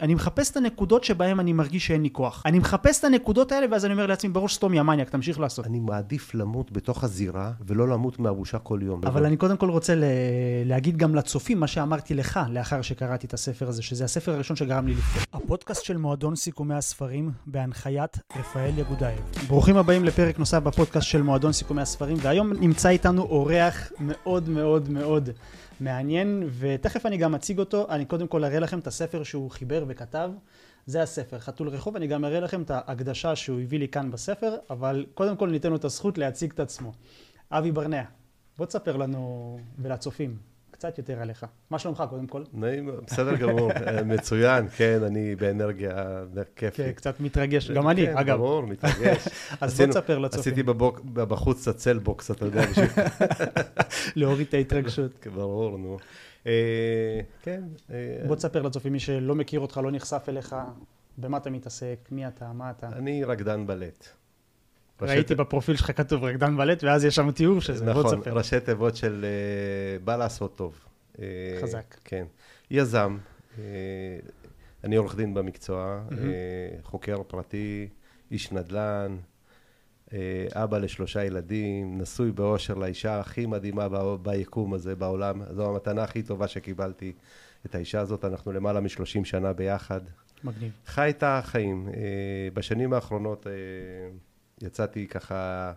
אני מחפש את הנקודות שבהן אני מרגיש שאין לי כוח. אני מחפש את הנקודות האלה, ואז אני אומר לעצמי, בראש סתום, יא מניאק, תמשיך לעשות. אני מעדיף למות בתוך הזירה, ולא למות מהבושה כל יום. אבל אני קודם כל רוצה ל- להגיד גם לצופים מה שאמרתי לך לאחר שקראתי את הספר הזה, שזה הספר הראשון שגרם לי לפתור. הפודקאסט של מועדון סיכומי הספרים בהנחיית רפאל יגודאייב. ברוכים הבאים לפרק נוסף בפודקאסט של מועדון סיכומי הספרים, והיום נמצא איתנו אורח מאוד מאוד מאוד מעניין, ותכף אני גם אציג אותו. אני קודם כל אראה לכם את הספר שהוא חיבר וכתב. זה הספר, חתול רחוב, אני גם אראה לכם את ההקדשה שהוא הביא לי כאן בספר, אבל קודם כל ניתן לו את הזכות להציג את עצמו. אבי ברנע, בוא תספר לנו ולצופים קצת יותר עליך. מה שלומך קודם כל? נעים, בסדר גמור, אה, מצוין, כן, אני באנרגיה כיפית. כן, קצת מתרגש, גם אני, כן, אגב. ברור, מתרגש. אז בוא תספר לצופים, עשיתי בחוץ את הצלבוקס, אתה יודע, בשביל... להוריד את ההתרגשות. כן, ברור, נו. אה, כן. אה, בוא תספר לצופים, מי שלא מכיר אותך, לא נחשף אליך, במה אתה מתעסק, מי אתה, מה אתה. אני רקדן בלט. ראיתי בפרופיל שלך כתוב רקדן בלט, ואז יש שם תיאור של זה, בוא נכון, תספר. ראשי תיבות של אה, בא לעשות טוב. אה, חזק. כן. יזם, אה, אני עורך דין במקצוע. אה, חוקר פרטי, איש נדל"ן, אבא לשלושה ילדים, נשוי באושר לאישה הכי מדהימה ב- ביקום הזה, בעולם. זו המתנה הכי טובה שקיבלתי, את האישה הזאת. אנחנו למעלה מ-30 שנה ביחד. מגניב. חי את החיים. בשנים האחרונות יצאתי ככה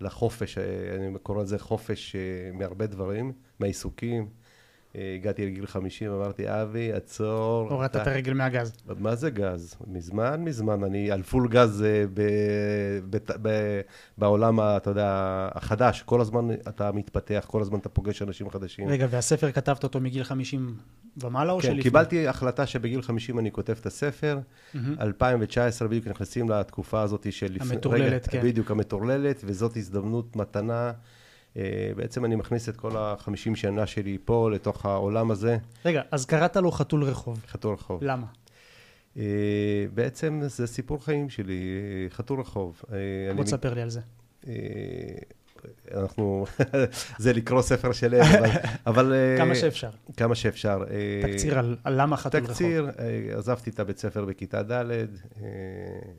לחופש, אה, אני קורא לזה חופש אה, מהרבה דברים, מהעיסוקים. אה, הגעתי לגיל 50, אמרתי, אבי, עצור. הורדת את הרגל מהגז. מה זה גז? מזמן, מזמן. אני על פול גז אה, ב, ב, ב, בעולם, אתה יודע, החדש. כל הזמן אתה מתפתח, כל הזמן אתה פוגש אנשים חדשים. רגע, והספר כתבת אותו מגיל 50 ומעלה או כן, שלפני? קיבלתי החלטה שבגיל 50 אני כותב את הספר. מהמם. 2019 בדיוק נכנסים לתקופה הזאת של... המטורללת, כן. בדיוק, המטורללת, וזאת הזדמנות, מתנה. אה, בעצם אני מכניס את כל ה-50 שנה שלי פה, לתוך העולם הזה, רגע, אז קראת לו חתול רחוב. חתול רחוב. למה? אה, בעצם זה סיפור חיים שלי, אה, חתול רחוב. בוא תספר לי על זה. אנחנו, זה לקרוא ספר שלם, אבל... אבל אה, כמה שאפשר. כמה שאפשר. אה, תקציר על על למה חתול רחוב. תקציר, אה, עזבתי את הבית ספר בכיתה ד',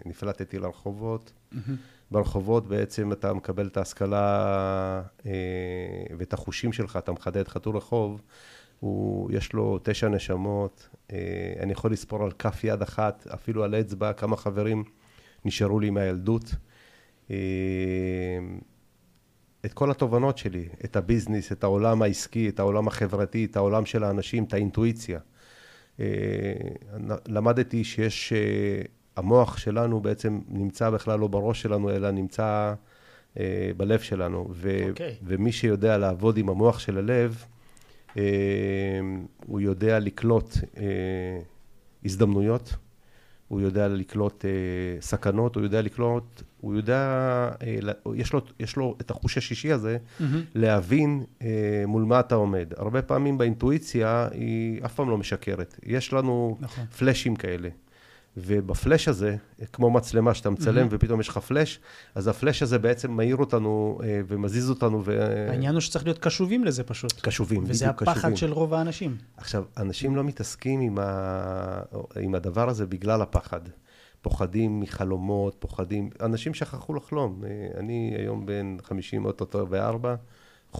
נפלטתי לרחובות. ברחובות בעצם אתה מקבל את ההשכלה ואת החושים שלך, אתה מחדד חתול רחוב, הוא, יש לו תשע נשמות, אני יכול לספור על כף יד אחת, אפילו על אצבע, כמה חברים נשארו לי מהילדות. את כל התובנות שלי, את הביזנס, את העולם העסקי, את העולם החברתי, את העולם של האנשים, את האינטואיציה. אה, למדתי שיש, אה, המוח שלנו בעצם נמצא בכלל לא בראש שלנו, אלא נמצא אה, בלב שלנו. ו- אוקיי. ומי שיודע לעבוד עם המוח של הלב, הוא יודע לקלוט הזדמנויות, הוא יודע לקלוט אה, סכנות, הוא יודע לקלוט, הוא יודע, אה, יש לו, יש לו את החוש השישי הזה, מהמם. להבין אה, מול מה אתה עומד. הרבה פעמים באינטואיציה היא אף פעם לא משקרת. יש לנו נכון. פלאשים כאלה. ובפלאש הזה, כמו מצלמה שאתה מצלם מהמם. ופתאום יש לך פלאש, אז הפלאש הזה בעצם מאיר אותנו אה, ומזיז אותנו העניין הוא שצריך להיות קשובים לזה פשוט. וקשובים, וזה בדיוק הפחד קשובים. של רוב האנשים. עכשיו, אנשים לא מתעסקים עם, ה... עם הדבר הזה בגלל הפחד. פוחדים מחלומות, פוחדים... אנשים שכחו לחלום. אה, אני היום בן 50 אוטוטו וארבע,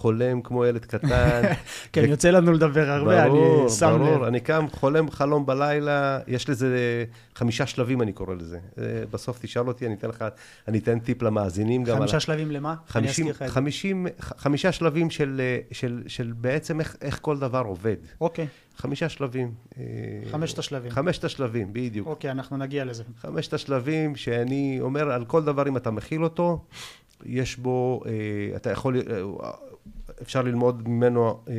חולם כמו ילד קטן. כן, ו- יוצא לנו לדבר הרבה, ברור, אני שם ברור. לב. אני קם, חולם חלום בלילה, יש לזה חמישה שלבים, אני קורא לזה. אה, בסוף תשאל אותי, אני אתן לך, אני אתן טיפ למאזינים גם על... חמישה שלבים למה? אני חמישים, אזכיר לך את זה. חמישים, ח- חמישה שלבים של, אה, של, של בעצם איך, איך כל דבר עובד. אוקיי, חמישה שלבים. אה, חמשת השלבים. חמשת השלבים, בדיוק. אוקיי, אנחנו נגיע לזה. חמשת השלבים שאני אומר, על כל דבר, אם אתה מכיל אותו, יש בו, אה, אתה יכול, אה, אפשר ללמוד ממנו אה,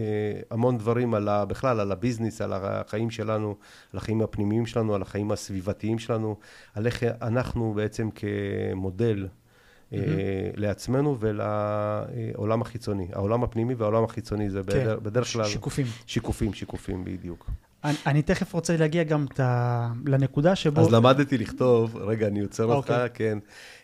המון דברים על ה, בכלל, על הביזנס, על החיים שלנו, על החיים הפנימיים שלנו, על החיים הסביבתיים שלנו, על איך אנחנו בעצם כמודל אה, לעצמנו ולעולם החיצוני. העולם הפנימי והעולם החיצוני זה כן, בדרך, בדרך כלל שיקופים. שיקופים, שיקופים, בדיוק. אני, אני תכף רוצה להגיע גם ת, לנקודה שבו... אז למדתי לכתוב, רגע, אני עוצר אותך, אוקיי. כן.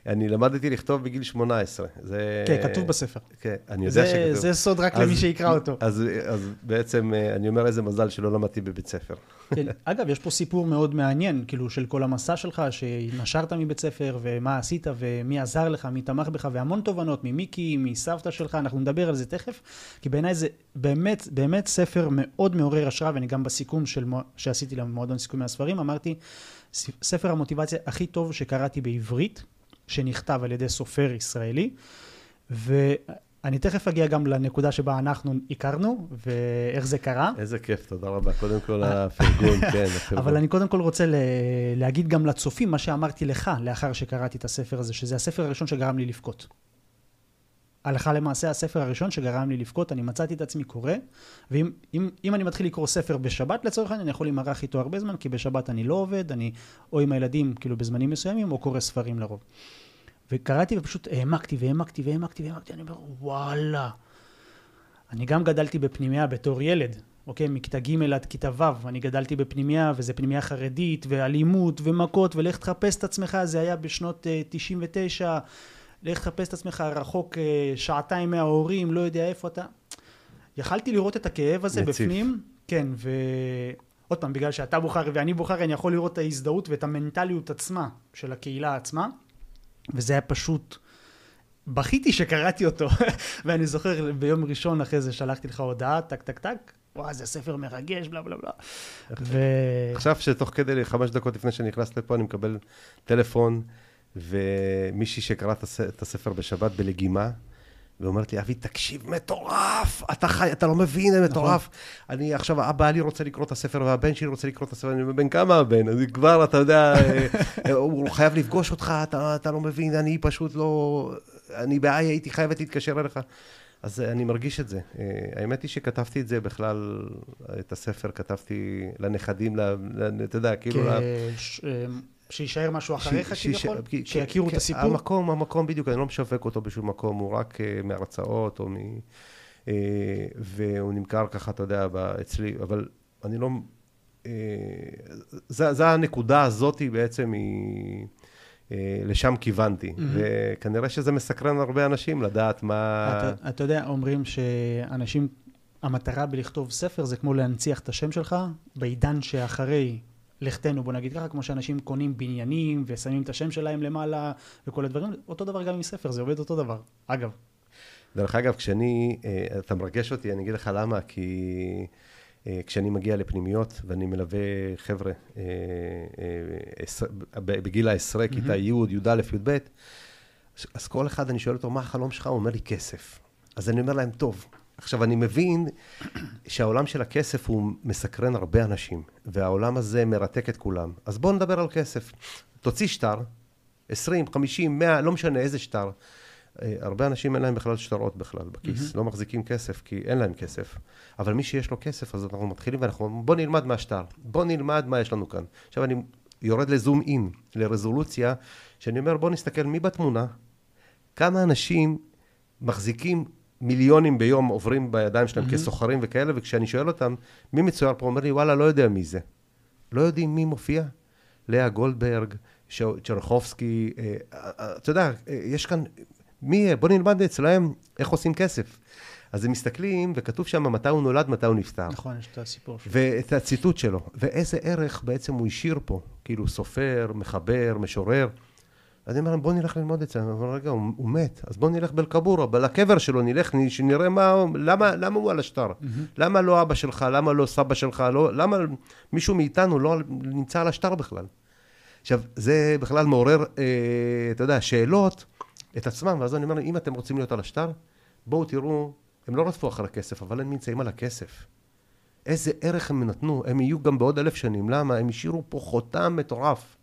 אני למדתי לכתוב בגיל 18. זה... כן, כתוב בספר. כן, אני יודע זה, שכתוב. זה סוד רק אז- למי שיקרא אותו. אז, אז בעצם אה, אני אומר איזה מזל שלא למדתי בבית ספר. כן, אגב, יש פה סיפור מאוד מעניין, כאילו, של כל המסע שלך, שנשרת מבית ספר, ומה עשית, ומי עזר לך, מי תמך בך, והמון תובנות ממיקי, מסבתא שלך, אנחנו נדבר על זה תכף, כי בעיניי זה באמת, באמת ספר מאוד מעורר השראה, ואני גם בסיכום של, שעשיתי למועדון סיכומי הספרים, אמרתי, ספר המוטיבציה הכי טוב שקראתי בעברית, שנכתב על ידי סופר ישראלי, ו... אני תכף אגיע גם לנקודה שבה אנחנו הכרנו, ואיך זה קרה. איזה כיף, תודה רבה. קודם כל הפרגון, כן, הפרגון. אבל אני קודם כל רוצה להגיד גם לצופים מה שאמרתי לך לאחר שקראתי את הספר הזה, שזה הספר הראשון שגרם לי לבכות. הלכה למעשה הספר הראשון שגרם לי לבכות, אני מצאתי את עצמי קורא, ואם אם, אם אני מתחיל לקרוא ספר בשבת לצורך העניין, אני יכול להימרח איתו הרבה זמן, כי בשבת אני לא עובד, אני או עם הילדים כאילו בזמנים מסוימים, או קורא ספרים לרוב. וקראתי ופשוט העמקתי והעמקתי והעמקתי והעמקתי, אני אומר, וואלה. אני גם גדלתי בפנימייה בתור ילד, אוקיי? מכיתה ג' עד כיתה ו', אני גדלתי בפנימייה, וזה פנימייה חרדית, ואלימות, ומכות, ולך תחפש את עצמך, זה היה בשנות uh, 99, לך תחפש את עצמך רחוק uh, שעתיים מההורים, לא יודע איפה אתה. יכלתי לראות את הכאב הזה מציף. בפנים, כן, ו... עוד פעם, בגלל שאתה בוכרי ואני בוכרי, אני יכול לראות את ההזדהות ואת המנטליות עצמה של הקהילה עצמה. וזה היה פשוט... בכיתי שקראתי אותו, ואני זוכר ביום ראשון אחרי זה שלחתי לך הודעה, טק טק טק, וואי, זה ספר מרגש, בלה בלה בלה. ו... עכשיו שתוך כדי, חמש דקות לפני שנכנסת לפה, אני מקבל טלפון, ומישהי שקרא את הספר בשבת בלגימה, ואומרת לי, אבי, תקשיב, מטורף, אתה חי, אתה לא מבין, זה מטורף. נכון. אני עכשיו, אבא לי רוצה לקרוא את הספר, והבן שלי רוצה לקרוא את הספר, אני אומר, בן כמה הבן? אז כבר, אתה יודע, אה, הוא חייב לפגוש אותך, אתה, אתה לא מבין, אני פשוט לא... אני בעיה, הייתי חייבת להתקשר אליך. אז אני מרגיש את זה. אה, האמת היא שכתבתי את זה בכלל, את הספר כתבתי לנכדים, אתה יודע, כאילו... שיישאר משהו אחריך כביכול? שיכירו את הסיפור? המקום, המקום בדיוק, אני לא משווק אותו בשום מקום, הוא רק uh, מהרצאות או מ... Uh, והוא נמכר ככה, אתה יודע, אצלי, אבל אני לא... Uh, זה, זה הנקודה הזאת בעצם היא... לשם כיוונתי, mm-hmm. וכנראה שזה מסקרן הרבה אנשים לדעת מה... אתה, אתה יודע, אומרים שאנשים, המטרה בלכתוב ספר זה כמו להנציח את השם שלך בעידן שאחרי לכתנו, בוא נגיד ככה, כמו שאנשים קונים בניינים ושמים את השם שלהם למעלה וכל הדברים, אותו דבר גם עם ספר, זה עובד אותו דבר. אגב. דרך אגב, כשאני, אה, אתה מרגש אותי, אני אגיד לך למה, כי אה, כשאני מגיע לפנימיות ואני מלווה חבר'ה אה, בגיל העשרה, כיתה י', י"א, י"ב, אז כל אחד, אני שואל אותו, מה החלום שלך? הוא אומר לי, כסף. אז אני אומר להם, טוב, עכשיו, אני מבין שהעולם של הכסף הוא מסקרן הרבה אנשים, והעולם הזה מרתק את כולם. אז בואו נדבר על כסף. תוציא שטר, 20, 50, 100, לא משנה איזה שטר. אה, הרבה אנשים אין להם בכלל שטרות בכלל בכיס, mm-hmm. לא מחזיקים כסף כי אין להם כסף. אבל מי שיש לו כסף, אז אנחנו מתחילים ואנחנו אומרים, בוא נלמד מהשטר, בוא נלמד מה יש לנו כאן. עכשיו אני יורד לזום אין, לרזולוציה, שאני אומר, בוא נסתכל מי בתמונה, כמה אנשים מחזיקים מיליונים ביום עוברים בידיים שלהם mm-hmm. כסוחרים וכאלה, וכשאני שואל אותם, מי מצויר פה? אומר לי, וואלה, לא יודע מי זה. לא יודעים מי מופיע. לאה גולדברג, צ'רחובסקי, אה, אה, אה, אתה יודע, יש כאן, מי, בוא נלמד אצלהם איך עושים כסף. אז הם מסתכלים, וכתוב שם מתי הוא נולד, מתי הוא נפטר. נכון, יש את הסיפור שלו. ואת הציטוט שלו. ואיזה ערך בעצם הוא השאיר פה. כאילו סופר, מחבר, משורר. אז אני אומר להם, בואו נלך ללמוד. אני אומר, רגע, הוא, הוא מת, אז בואו נלך באל-כבורה, אבל לקבר שלו נלך, שנראה מה, למה, למה הוא על השטר? Mm-hmm. למה לא אבא שלך, למה לא סבא שלך, לא, למה מישהו מאיתנו לא נמצא על השטר בכלל? עכשיו, זה בכלל מעורר, אה, אתה יודע, שאלות את עצמם, ואז אני אומר, אם אתם רוצים להיות על השטר, בואו תראו, הם לא רדפו אחר הכסף, אבל הם נמצאים על הכסף. איזה ערך הם נתנו, הם יהיו גם בעוד אלף שנים, למה? הם השאירו פה חותם מטורף.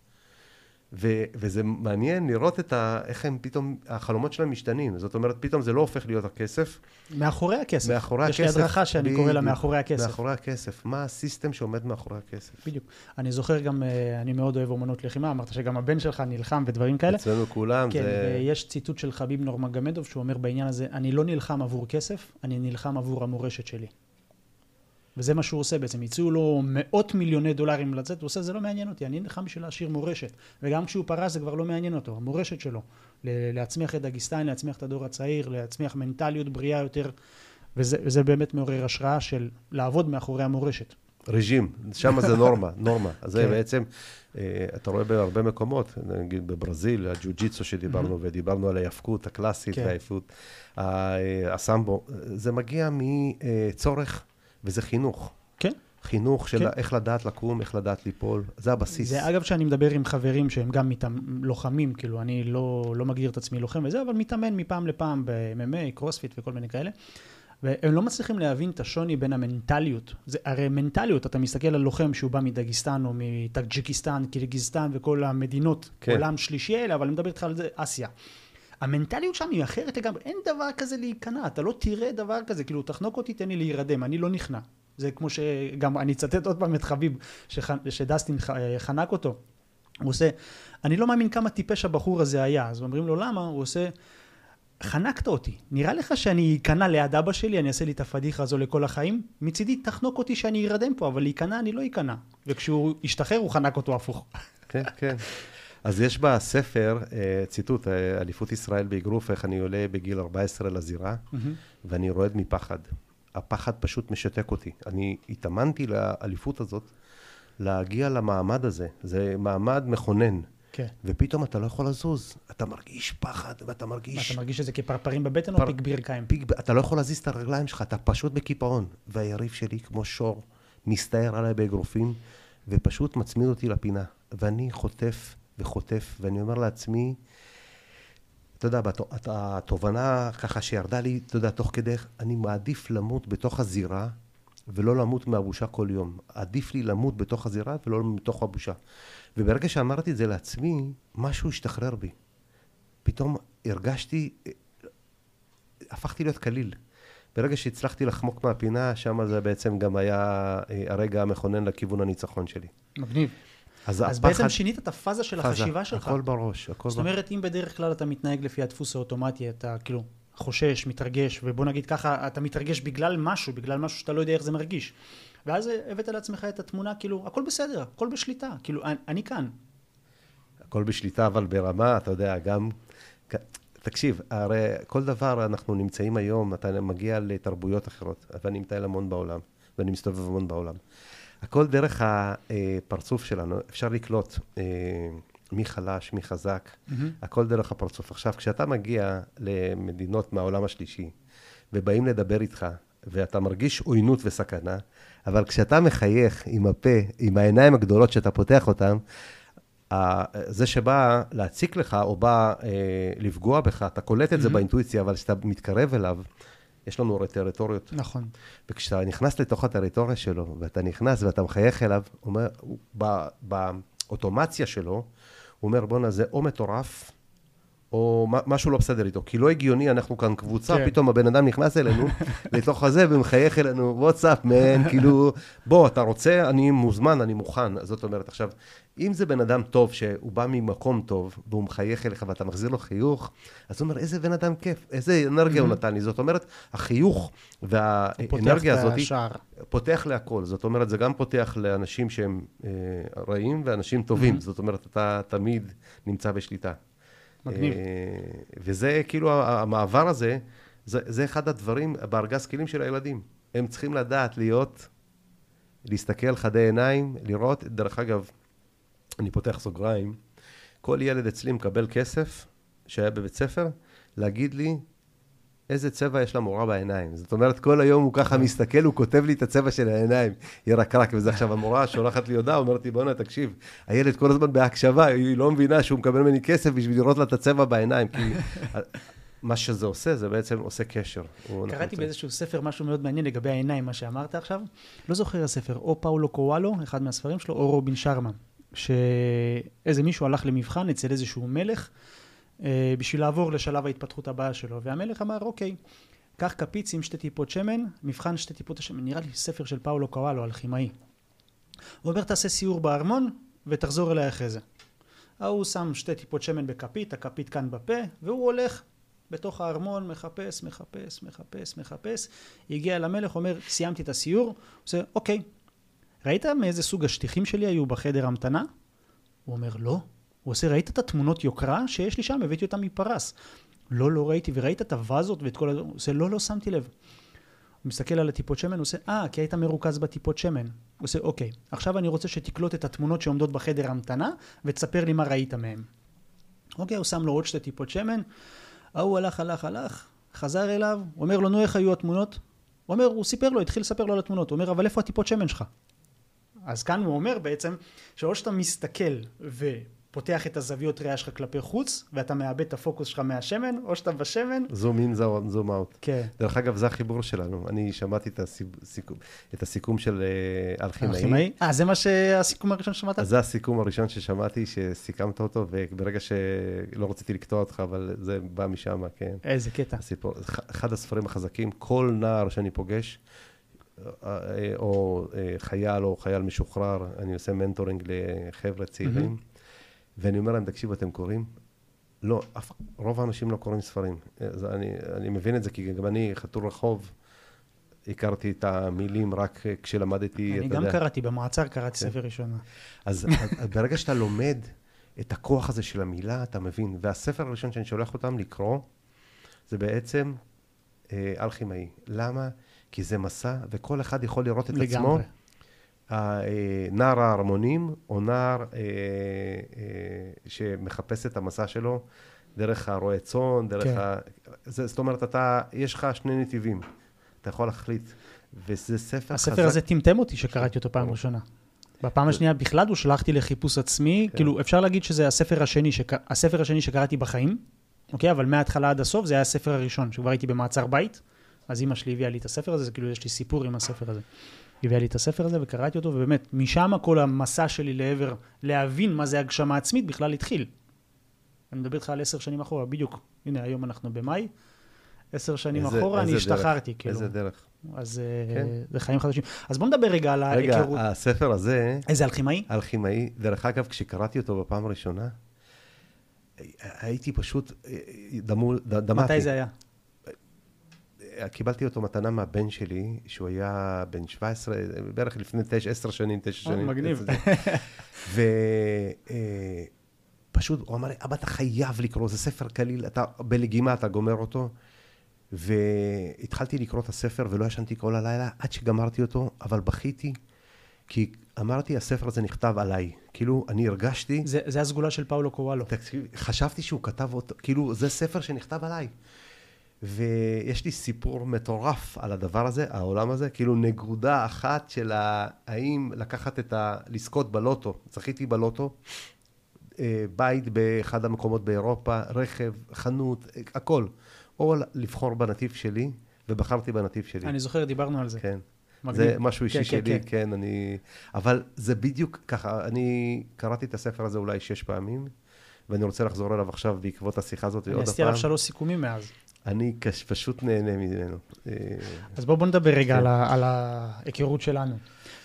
ו- וזה מעניין לראות את ה- איך הם פתאום, החלומות שלהם משתנים. זאת אומרת, פתאום זה לא הופך להיות הכסף. מאחורי הכסף. מאחורי יש הכסף. יש לי הדרכה שאני ב- קורא לה מאחורי הכסף. מאחורי הכסף. מה הסיסטם שעומד מאחורי הכסף. בדיוק. אני זוכר גם, אה, אני מאוד אוהב אומנות לחימה, אמרת שגם הבן שלך נלחם ודברים כאלה. אצלנו כולם כן, זה... ויש ציטוט של חביב נורמגמדוב, שהוא אומר בעניין הזה, אני לא נלחם עבור כסף, אני נלחם עבור המורשת שלי. וזה מה שהוא עושה בעצם, הציעו לו מאות מיליוני דולרים לצאת, הוא עושה, זה לא מעניין אותי, אני נלחם בשביל להשאיר מורשת. וגם כשהוא פרש זה כבר לא מעניין אותו, המורשת שלו. להצמיח את דגיסטן, להצמיח את הדור הצעיר, להצמיח מנטליות בריאה יותר, וזה, וזה באמת מעורר השראה של לעבוד מאחורי המורשת. רג'ים, שם זה נורמה, נורמה. אז זה כן. בעצם, אה, אתה רואה בהרבה מקומות, נגיד בברזיל, הג'ו-ג'יצו שדיברנו, ודיברנו על ההיאבקות הקלאסית, כן. והעייפות, אה, הסמבו, זה מגיע מצורך, וזה חינוך. כן. חינוך של כן. איך לדעת לקום, איך לדעת ליפול, זה הבסיס. זה אגב שאני מדבר עם חברים שהם גם מתאמ... לוחמים, כאילו אני לא, לא מגדיר את עצמי לוחם וזה, אבל מתאמן מפעם לפעם ב-MMA, קרוספיט וכל מיני כאלה. והם לא מצליחים להבין את השוני בין המנטליות. זה הרי מנטליות, אתה מסתכל על לוחם שהוא בא מדגיסטן או מטאג'יקיסטן, קירגיסטן וכל המדינות, כן. עולם שלישי האלה, אבל אני מדבר איתך על זה, אסיה. המנטליות שם היא אחרת לגמרי, אין דבר כזה להיכנע, אתה לא תראה דבר כזה, כאילו תחנוק אותי, תן לי להירדם, אני לא נכנע. זה כמו שגם, אני אצטט עוד פעם את חביב, שח, שדסטין חנק אותו. הוא עושה, אני לא מאמין כמה טיפש הבחור הזה היה, אז אומרים לו למה, הוא עושה, חנקת אותי, נראה לך שאני אכנע ליד אבא שלי, אני אעשה לי את הפדיחה הזו לכל החיים? מצידי תחנוק אותי שאני ארדם פה, אבל להיכנע אני לא אכנע. וכשהוא השתחרר הוא חנק אותו הפוך. כן, כן. אז יש בספר אה, ציטוט, אה, אליפות ישראל באגרוף, איך אני עולה בגיל 14 לזירה, ואני רועד מפחד. הפחד פשוט משתק אותי. אני התאמנתי לאליפות הזאת, להגיע למעמד הזה. זה מעמד מכונן. כן. ופתאום אתה לא יכול לזוז. אתה מרגיש פחד, ואתה מרגיש... אתה מרגיש את זה כפרפרים בבטן פר- או פיק ברכיים? פיק, אתה לא יכול להזיז את הרגליים שלך, אתה פשוט בקיפאון. והיריב שלי, כמו שור, מסתער עליי באגרופים, ופשוט מצמיד אותי לפינה. ואני חוטף וחוטף, ואני אומר לעצמי, אתה יודע, התובנה ככה שירדה לי, אתה יודע, תוך כדי, אני מעדיף למות בתוך הזירה, ולא למות מהבושה כל יום. עדיף לי למות בתוך הזירה ולא מתוך הבושה. וברגע שאמרתי את זה לעצמי, משהו השתחרר בי. פתאום הרגשתי, הפכתי להיות קליל. ברגע שהצלחתי לחמוק מהפינה, שם זה בעצם גם היה אה, הרגע המכונן לכיוון הניצחון שלי. מגניב. אז, אז הפחד, בעצם שינית את הפאזה של פאזה, החשיבה שלך. הכל בראש, הכל זאת בראש. אומרת, אם בדרך כלל אתה מתנהג לפי הדפוס האוטומטי, אתה כאילו חושש, מתרגש, ובוא נגיד ככה, אתה מתרגש בגלל משהו, בגלל משהו שאתה לא יודע איך זה מרגיש. ואז הבאת לעצמך את התמונה, כאילו, הכל בסדר, הכל בשליטה, כאילו, אני, אני כאן. הכל בשליטה, אבל ברמה, אתה יודע, גם... תקשיב, הרי כל דבר, אנחנו נמצאים היום, אתה מגיע לתרבויות אחרות, ואני מטייל המון בעולם, ואני מסתובב המון בעולם. הכל דרך הפרצוף שלנו, אפשר לקלוט אה, מי חלש, מי חזק, הכל דרך הפרצוף. עכשיו, כשאתה מגיע למדינות מהעולם השלישי, ובאים לדבר איתך, ואתה מרגיש עוינות וסכנה, אבל כשאתה מחייך עם הפה, עם העיניים הגדולות שאתה פותח אותן, זה שבא להציק לך, או בא אה, לפגוע בך, אתה קולט את זה באינטואיציה, אבל כשאתה מתקרב אליו, יש לנו הרי טריטוריות. נכון. וכשאתה נכנס לתוך הטריטוריה שלו, ואתה נכנס ואתה מחייך אליו, אומר, הוא- ב- באוטומציה שלו, הוא אומר, בואנה, זה או מטורף, או משהו לא בסדר איתו. כי לא הגיוני, אנחנו כאן קבוצה, כן. פתאום הבן אדם נכנס אלינו, לתוך הזה, ומחייך אלינו, וואטסאפ, מן, כאילו, בוא, אתה רוצה, אני מוזמן, אני מוכן. זאת אומרת, עכשיו, אם זה בן אדם טוב, שהוא בא ממקום טוב, והוא מחייך אליך ואתה מחזיר לו חיוך, אז הוא אומר, איזה בן אדם כיף, איזה אנרגיה הוא נתן לי. זאת אומרת, החיוך והאנרגיה פותח את הזאת, השער. פותח להכל. זאת אומרת, זה גם פותח לאנשים שהם אה, רעים ואנשים טובים. זאת אומרת, אתה תמיד נמצא בשליטה. מגניב. אה, וזה כאילו, המעבר הזה, זה, זה אחד הדברים בארגז כלים של הילדים. הם צריכים לדעת להיות, להסתכל חדי עיניים, לראות, דרך אגב, אני פותח סוגריים, כל ילד אצלי מקבל כסף שהיה בבית ספר, להגיד לי איזה צבע יש למורה בעיניים. זאת אומרת, כל היום הוא ככה מסתכל, הוא כותב לי את הצבע של העיניים, ירקרק, וזה עכשיו המורה שולחת לי הודעה, אומרת לי, בואנה, תקשיב, הילד כל הזמן בהקשבה, היא לא מבינה שהוא מקבל ממני כסף בשביל לראות לה את הצבע בעיניים, כי מה שזה עושה, זה בעצם עושה קשר. קראתי באיזשהו ספר משהו מאוד מעניין לגבי העיניים, מה שאמרת עכשיו. לא זוכר הספר, או פאולו קוואלו, אחד מהספרים שלו, או רובין שרמה. שאיזה מישהו הלך למבחן אצל איזשהו מלך, בשביל לעבור לשלב ההתפתחות הבאה שלו. והמלך אמר, אוקיי, קח כפית, שים שתי טיפות שמן, מבחן שתי טיפות השמן. נראה לי ספר של פאולו קוואלו, אלכימאי. הוא אומר, תעשה סיור בארמון, ותחזור אליי אחרי זה. ההוא שם שתי טיפות שמן בכפית, הכפית כאן בפה, והוא הולך בתוך הארמון, מחפש, מחפש, מחפש, מחפש. הגיע למלך, אומר, סיימתי את הסיור. הוא עושה, אוקיי, ראית מאיזה סוג השטיחים שלי היו בחדר המתנה? הוא אומר, לא. הוא עושה, ראית את התמונות יוקרה שיש לי שם? הבאתי אותם מפרס. לא, לא ראיתי, וראית את הווזות ואת כל ה... הוא עושה, לא, לא שמתי לב. הוא מסתכל על הטיפות שמן, הוא עושה, אה, כי היית מרוכז בטיפות שמן. הוא עושה, אוקיי, עכשיו אני רוצה שתקלוט את התמונות שעומדות בחדר המתנה, ותספר לי מה ראית מהם. אוקיי, הוא שם לו עוד שתי טיפות שמן, ההוא הלך, הלך, הלך, חזר אליו, אומר לו, נו, איך היו התמונות? הוא אומר, הוא סיפר לו, התחיל לספר לו על התמונות. הוא אומר, אבל איפה הטיפות שמן שלך? אז כאן הוא אומר בעצם, שאו שאתה מסתכל ופותח את הזוויות ראייה שלך כלפי חוץ, ואתה מאבד את הפוקוס שלך מהשמן, או שאתה בשמן. zoom in, zoom out. כן. דרך אגב, זה החיבור שלנו. אני שמעתי את הסיכום, את הסיכום של אה, אלכימאי. אלכימאי? אה, זה מה שהסיכום הראשון ששמעת? אז זה הסיכום הראשון ששמעתי, שסיכמת אותו, וברגע שלא רציתי לקטוע אותך, אבל זה בא משם, כן. איזה קטע. הסיפור. אחד הספרים החזקים, כל נער שאני פוגש, אה, או אה, חייל או חייל משוחרר, אני עושה מנטורינג לחבר'ה צעירים, ואני אומר להם, תקשיבו, אתם קוראים? לא, אף, רוב האנשים לא קוראים ספרים. אז אני, אני מבין את זה, כי גם אני, חתול רחוב, הכרתי את המילים רק כשלמדתי, אני גם יודע. קראתי, במעצר קראתי כן. ספר ראשון. אז, אז ברגע שאתה לומד את הכוח הזה של המילה, אתה מבין. והספר הראשון שאני שולח אותם לקרוא, זה בעצם אה, אלכימאי. למה? כי זה מסע, וכל אחד יכול לראות את לגמרי. עצמו. אה, נער ההרמונים, או נער אה, אה, שמחפש את המסע שלו דרך הרועה צאן, דרך כן. ה... זה, זאת אומרת, אתה, יש לך שני נתיבים, אתה יכול להחליט, וזה ספר הספר חזק. הספר הזה טמטם אותי שקראתי אותו פעם ראשונה. בפעם השנייה בכלל הוא שלחתי לחיפוש עצמי, כן. כאילו אפשר להגיד שזה הספר השני, שק... הספר השני שקראתי בחיים, אוקיי? אבל מההתחלה עד הסוף זה היה הספר הראשון, שכבר הייתי במעצר בית, אז אימא שלי הביאה לי את הספר הזה, זה כאילו יש לי סיפור עם הספר הזה. הביאה לי את הספר הזה וקראתי אותו, ובאמת, משם כל המסע שלי לעבר להבין מה זה הגשמה עצמית בכלל התחיל. אני מדבר איתך על עשר שנים אחורה, בדיוק. הנה, היום אנחנו במאי. עשר שנים איזה, אחורה, איזה אני השתחררתי, כאילו. איזה דרך. אז אה, כן. זה חיים חדשים. אז בוא נדבר רגע על ההיכרות. רגע, הספר הזה... איזה אלכימאי? אלכימאי. דרך אגב, כשקראתי אותו בפעם הראשונה, הייתי פשוט, אה, דמו, דמעתי. מתי זה היה? קיבלתי אותו מתנה מהבן שלי, שהוא היה בן 17, בערך לפני 9, 10 שנים, 9 אה, שנים. מגניב. ופשוט, אה, הוא אמר לי, אבא, אתה חייב לקרוא, זה ספר קליל, אתה בלגימה, אתה גומר אותו. והתחלתי לקרוא את הספר ולא ישנתי כל הלילה עד שגמרתי אותו, אבל בכיתי, כי אמרתי, הספר הזה נכתב עליי. כאילו, אני הרגשתי... זה, זה הסגולה של פאולו קוואלו. תקשיב, חשבתי שהוא כתב אותו, כאילו, זה ספר שנכתב עליי. ויש לי סיפור מטורף על הדבר הזה, העולם הזה, כאילו נקודה אחת של האם לקחת את ה... לזכות בלוטו, זכיתי בלוטו, אה, בית באחד המקומות באירופה, רכב, חנות, הכל. או לבחור בנתיב שלי, ובחרתי בנתיב שלי. אני זוכר, דיברנו על זה. כן. מגניב. זה משהו אישי כן, שלי, כן, כן. כן, אני... אבל זה בדיוק ככה, אני קראתי את הספר הזה אולי שש פעמים, ואני רוצה לחזור אליו עכשיו בעקבות השיחה הזאת עוד פעם. אני עשיתי עליו שלוש סיכומים מאז. אני פשוט נהנה ממנו. אה, אז בואו בוא נדבר רגע כן. על, על ההיכרות שלנו.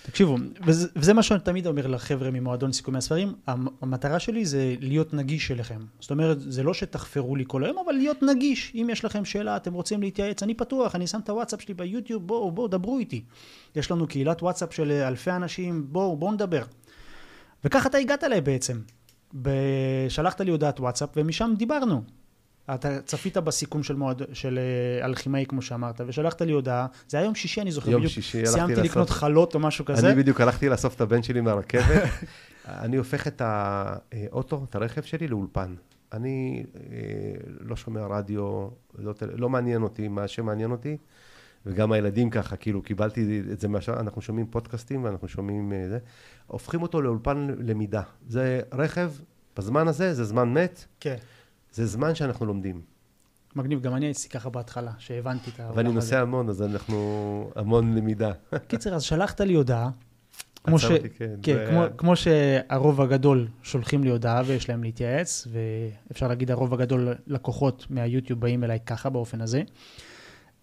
תקשיבו, וזה, וזה מה שאני תמיד אומר לחבר'ה ממועדון סיכומי הספרים, המטרה שלי זה להיות נגיש אליכם. זאת אומרת, זה לא שתחפרו לי כל היום, אבל להיות נגיש. אם יש לכם שאלה, אתם רוצים להתייעץ, אני פתוח, אני שם את הוואטסאפ שלי ביוטיוב, בואו, בואו, דברו איתי. יש לנו קהילת וואטסאפ של אלפי אנשים, בואו, בואו נדבר. וככה אתה הגעת אליי בעצם. שלחת לי הודעת וואטסאפ, ומשם דיברנו. אתה צפית בסיכום של, מועד, של uh, אלכימאי, כמו שאמרת, ושלחת לי הודעה, זה היה יום שישי, אני זוכר, יום בדיוק שישי, סיימתי לקנות לאסוף... חלות או משהו כזה. אני בדיוק הלכתי לאסוף את הבן שלי מהרכבת. אני הופך את האוטו, את הרכב שלי, לאולפן. אני אה, לא שומע רדיו, לא, לא מעניין אותי מה שמעניין אותי, וגם הילדים ככה, כאילו, קיבלתי את זה מהשאר, אנחנו שומעים פודקאסטים ואנחנו שומעים אה, זה, הופכים אותו לאולפן למידה. זה רכב, בזמן הזה, זה זמן מת. כן. זה זמן שאנחנו לומדים. מגניב, גם אני הייתי ככה בהתחלה, שהבנתי את העולם הזה. ואני נוסע המון, אז אנחנו המון למידה. קיצר, אז שלחת לי הודעה. כמו, ש... כן, כן, זה... כמו, כמו שהרוב הגדול שולחים לי הודעה ויש להם להתייעץ, ואפשר להגיד הרוב הגדול לקוחות מהיוטיוב באים אליי ככה, באופן הזה.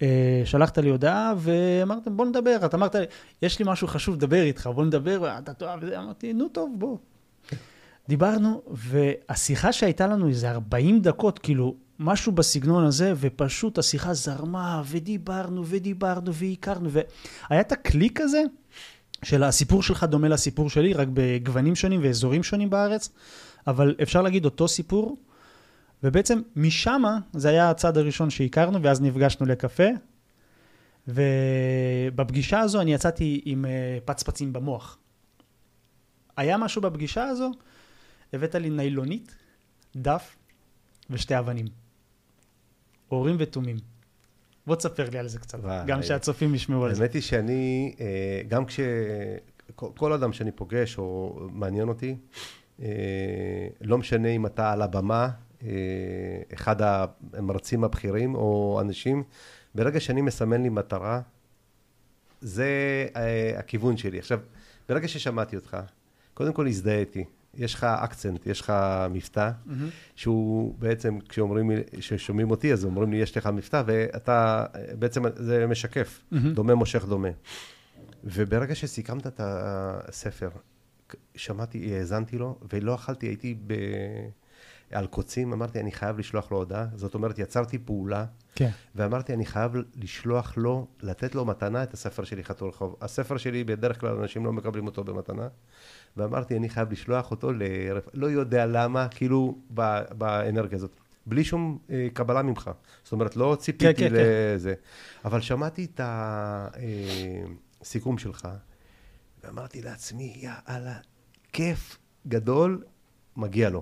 אה, שלחת לי הודעה ואמרתם, בוא נדבר. אתה אמרת לי, יש לי משהו חשוב לדבר איתך, בוא נדבר, אתה תאהב. אמרתי, נו טוב, בוא. דיברנו, והשיחה שהייתה לנו איזה 40 דקות, כאילו, משהו בסגנון הזה, ופשוט השיחה זרמה, ודיברנו, ודיברנו, והכרנו, והיה את הקליק הזה, של הסיפור שלך דומה לסיפור שלי, רק בגוונים שונים ואזורים שונים בארץ, אבל אפשר להגיד אותו סיפור, ובעצם משם זה היה הצעד הראשון שהכרנו, ואז נפגשנו לקפה, ובפגישה הזו אני יצאתי עם אה, פצפצים במוח. היה משהו בפגישה הזו, הבאת לי ניילונית, דף ושתי אבנים. אורים ותומים. בוא תספר לי על זה קצת, וואי. גם שהצופים ישמעו על זה. האמת היא שאני, אה, גם כש... כל- אדם שאני פוגש או מעניין אותי, אה, לא משנה אם אתה על הבמה, אה, אחד המרצים הבכירים או אנשים, ברגע שאני מסמן לי מטרה, זה הכיוון שלי. עכשיו, ברגע ששמעתי אותך, קודם כל הזדהיתי. יש לך אקצנט, יש לך מבטא, מהמם. שהוא בעצם, כשאומרים כששומעים אותי, אז אומרים לי, יש לך מבטא, ואתה, בעצם זה משקף, מהמם. דומה מושך דומה. וברגע שסיכמת את הספר, שמעתי, האזנתי לו, ולא אכלתי, הייתי ב... על קוצים, אמרתי, אני חייב לשלוח לו הודעה. זאת אומרת, יצרתי פעולה, כן. ואמרתי, אני חייב לשלוח לו, לתת לו מתנה את הספר שלי, חתול רחוב. הספר שלי, בדרך כלל אנשים לא מקבלים אותו במתנה. ואמרתי, אני חייב לשלוח אותו ל... לא יודע למה, כאילו, ב... באנרגיה הזאת. בלי שום אה, קבלה ממך. זאת אומרת, לא ציפיתי כן, כן, לזה. אבל שמעתי את הסיכום שלך, ואמרתי לעצמי, יאללה, כיף גדול, מגיע לו.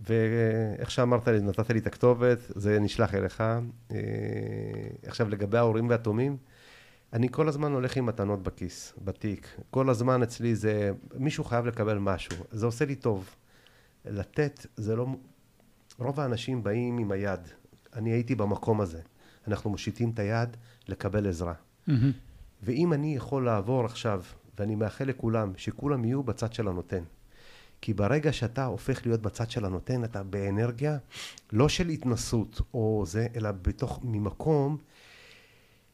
ואיך שאמרת לי, נתת לי את הכתובת, זה נשלח אליך. אה, עכשיו, לגבי ההורים והתומים, אני כל הזמן הולך עם מתנות בכיס, בתיק. כל הזמן אצלי זה, מישהו חייב לקבל משהו. זה עושה לי טוב. לתת, זה לא... רוב האנשים באים עם היד. אני הייתי במקום הזה. אנחנו מושיטים את היד לקבל עזרה. מהמם. ואם אני יכול לעבור עכשיו, ואני מאחל לכולם, שכולם יהיו בצד של הנותן. כי ברגע שאתה הופך להיות בצד של הנותן, אתה באנרגיה, לא של התנסות או זה, אלא בתוך, ממקום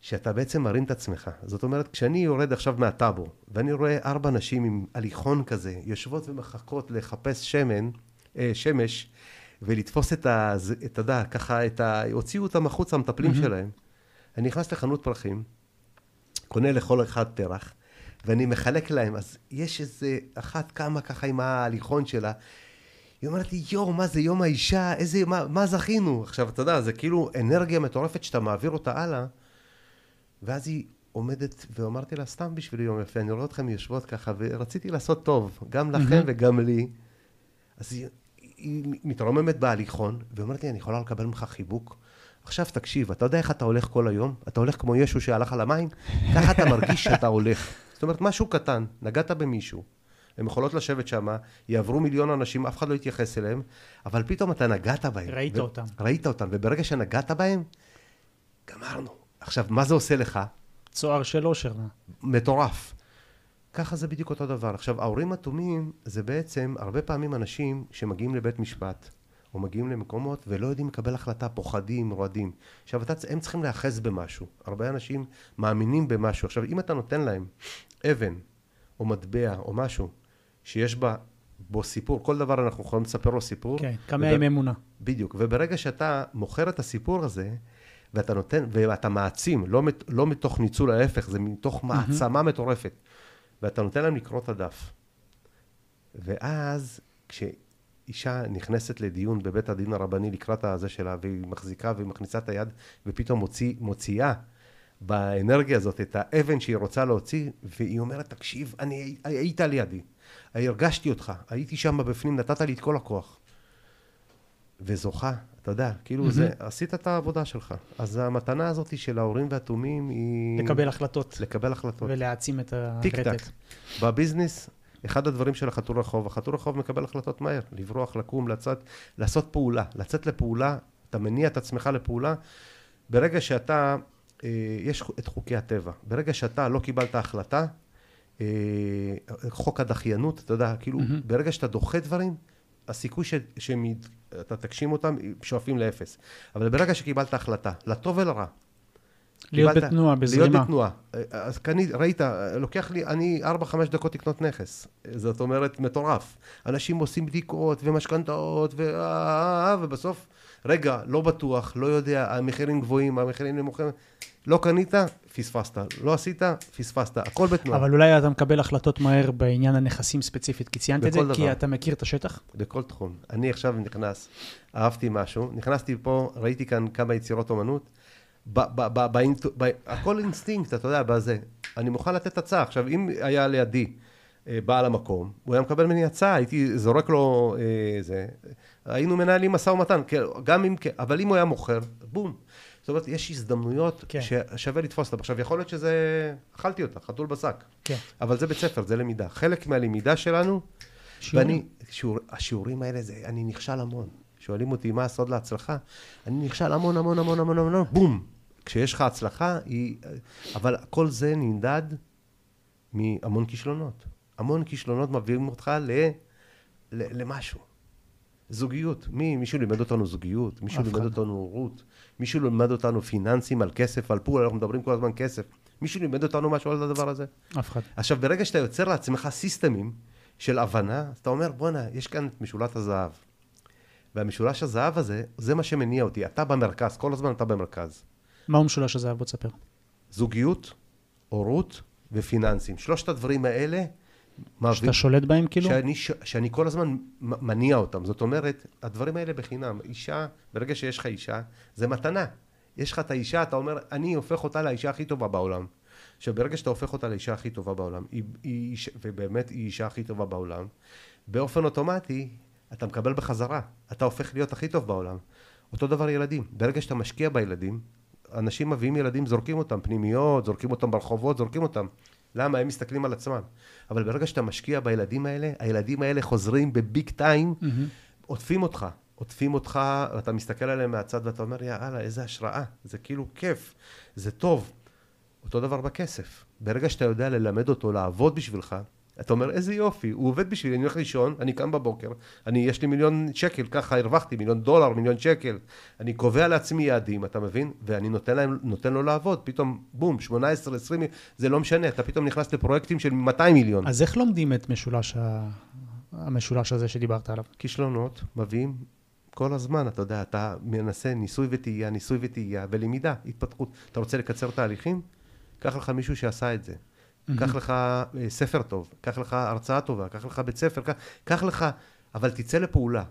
שאתה בעצם מרים את עצמך. זאת אומרת, כשאני יורד עכשיו מהטאבו, ואני רואה ארבע נשים עם הליכון כזה, יושבות ומחכות לחפש שמן, אה, שמש, ולתפוס את ה... זה- את הדע, ככה, את ה... הוציאו אותם החוצה, המטפלים מהמם. שלהם. אני נכנס לחנות פרחים, קונה לכל אחד פרח, ואני מחלק להם, אז יש איזה אחת קמה ככה עם ההליכון שלה, היא אומרת לי, יואו, מה זה יום האישה, איזה, מה, מה זכינו? עכשיו, אתה יודע, זה כאילו אנרגיה מטורפת שאתה מעביר אותה הלאה, ואז היא עומדת, ואמרתי לה, סתם בשביל יום יפה, אני רואה אתכם יושבות ככה, ורציתי לעשות טוב, גם לכם. וגם לי. אז היא, היא מתרוממת בהליכון, ואומרת לי, אני יכולה לקבל ממך חיבוק? עכשיו תקשיב, אתה יודע איך אתה הולך כל היום? אתה הולך כמו ישו שהלך על המים? ככה אתה מרגיש שאתה הולך. זאת אומרת, משהו קטן, נגעת במישהו. הן יכולות לשבת שם, יעברו מיליון אנשים, אף אחד לא יתייחס אליהם, אבל פתאום אתה נגעת בהם. ראית ו- אותם. ראית אותם, וברגע שנגעת בהם, גמרנו. עכשיו, מה זה עושה לך? צוהר של אושר. מטורף. ככה זה בדיוק אותו דבר. עכשיו, ההורים התומים זה בעצם הרבה פעמים אנשים שמגיעים לבית משפט, או מגיעים למקומות ולא יודעים לקבל החלטה, פוחדים, רועדים. עכשיו, אתה, הם צריכים להיאחז במשהו. הרבה אנשים מאמינים במשהו. עכשיו, אם אתה נותן להם אבן, או מטבע, או משהו, שיש בה, בו סיפור, כל דבר אנחנו יכולים לספר לו סיפור. כן, קמע וב- עם אמונה. בדיוק, וברגע שאתה מוכר את הסיפור הזה, ואתה נותן, ואתה מעצים, לא, מת- לא מתוך ניצול, ההפך, זה מתוך מעצמה מטורפת, ואתה נותן להם לקרוא את הדף. ואז, כשאישה נכנסת לדיון בבית הדין הרבני לקראת הזה שלה, והיא מחזיקה והיא מכניסה את היד, ופתאום מוציא, מוציאה באנרגיה הזאת את האבן שהיא רוצה להוציא, והיא אומרת, תקשיב, אני, היית לידי, הרגשתי אותך, הייתי שם בפנים, נתת לי את כל הכוח. וזוכה, אתה יודע, כאילו מהמם. זה, עשית את העבודה שלך. אז המתנה הזאת של ההורים והתומים היא... לקבל החלטות לקבל החלטות. ולהעצים את טיק הרטט. טק. בביזנס, אחד הדברים של החתול רחוב, החתול רחוב מקבל החלטות מהר, לברוח, לקום, לצאת, לעשות פעולה, לצאת לפעולה, אתה מניע את עצמך לפעולה. ברגע שאתה, אה, יש את חוקי הטבע, ברגע שאתה לא קיבלת החלטה, אה, חוק הדחיינות, אתה יודע, כאילו, מהמם. ברגע שאתה דוחה דברים, הסיכוי ש- שאתה תגשים אותם, שואפים לאפס. אבל ברגע שקיבלת החלטה, לטוב ולרע, להיות קיבלת- בתנועה, להיות בזרימה. בתנועה. אז קנית, ראית, לוקח לי, אני 4-5 דקות לקנות נכס. זאת אומרת, מטורף. אנשים עושים בדיקות ומשכנתאות, ו... אה, אה, אה, ובסוף, רגע, לא בטוח, לא יודע, המחירים גבוהים, המחירים נמוכים. לא קנית, פספסת. לא עשית, פספסת. הכל בתנועה. אבל אולי אתה מקבל החלטות מהר בעניין הנכסים ספציפית, כי ציינת את זה, בכל כי דבר. אתה מכיר את השטח? בכל תחום. אני עכשיו נכנס, אהבתי משהו, נכנסתי פה, ראיתי כאן כמה יצירות אומנות, ב, ב, ב, באינט... ב, הכל אינסטינקט, אתה יודע, בזה. אני מוכן לתת הצעה. עכשיו, אם היה לידי אה, בעל המקום, הוא היה מקבל ממני הצעה, הייתי זורק לו אה, זה, היינו מנהלים משא ומתן, כן, גם אם, כן, אבל אם הוא היה מוכר, בום. זאת אומרת, יש הזדמנויות כן. ששווה לתפוס אותה. עכשיו, יכול להיות שזה, אכלתי אותה, חתול בשק. כן. אבל זה בית ספר, זה למידה. חלק מהלמידה שלנו, שיעורים. ואני, שיעור, השיעורים האלה, זה, אני נכשל המון. שואלים אותי מה הסוד להצלחה, אני נכשל המון המון המון המון המון, בום. כשיש לך הצלחה, היא... אבל כל זה נמדד מהמון כישלונות. המון כישלונות מביאים אותך ל... ל... למשהו. זוגיות. מי, מישהו לימד אותנו זוגיות, מישהו לימד. אותנו הורות, מישהו לימד אותנו פיננסים על כסף, על פול, אנחנו מדברים כל הזמן כסף. מישהו לימד אותנו משהו על הדבר הזה? אף אחד. עכשיו, ברגע שאתה יוצר לעצמך סיסטמים של הבנה, אז אתה אומר, בואנה, יש כאן את משולת הזהב. והמשולש הזהב הזה, זה מה שמניע אותי. אתה במרכז, כל הזמן אתה במרכז. מהו משולש הזהב? בוא תספר. זוגיות, הורות ופיננסים. שלושת הדברים האלה, שאתה שולט בהם כאילו? שאני, ש- שאני כל הזמן מניע אותם. זאת אומרת, הדברים האלה בחינם. אישה, ברגע שיש לך אישה, זה מתנה. יש לך את האישה, אתה אומר, אני הופך אותה לאישה הכי טובה בעולם. עכשיו, ברגע שאתה הופך אותה לאישה הכי טובה בעולם, היא, היא, ובאמת היא אישה הכי טובה בעולם, באופן אוטומטי, אתה מקבל בחזרה. אתה הופך להיות הכי טוב בעולם. אותו דבר ילדים. ברגע שאתה משקיע בילדים, אנשים מביאים ילדים, זורקים אותם, פנימיות, זורקים אותם ברחובות, זורקים אותם. למה? הם מסתכלים על עצמם. אבל ברגע שאתה משקיע בילדים האלה, הילדים האלה חוזרים בביג טיים, מהמם. עוטפים אותך. עוטפים אותך, ואתה מסתכל עליהם מהצד ואתה אומר, יאללה, איזה השראה. זה כאילו כיף, זה טוב. אותו דבר בכסף. ברגע שאתה יודע ללמד אותו לעבוד בשבילך, אתה אומר, איזה יופי, הוא עובד בשבילי, אני הולך לישון, אני קם בבוקר, אני, יש לי מיליון שקל, ככה הרווחתי, מיליון דולר, מיליון שקל. אני קובע לעצמי יעדים, אתה מבין? ואני נותן, להם, נותן לו לעבוד, פתאום, בום, 18, 20, זה לא משנה, אתה פתאום נכנס לפרויקטים של 200 מיליון. אז איך לומדים את משולש ה... המשולש הזה שדיברת עליו? כישלונות מביאים כל הזמן, אתה יודע, אתה מנסה ניסוי וטעייה, ניסוי וטעייה, ולמידה, התפתחות. אתה רוצה לקצר תהליכים? קח לך מישהו שעשה את זה. קח לך אה, ספר טוב, קח לך הרצאה טובה, קח לך בית ספר, קח, קח לך, אבל תצא לפעולה.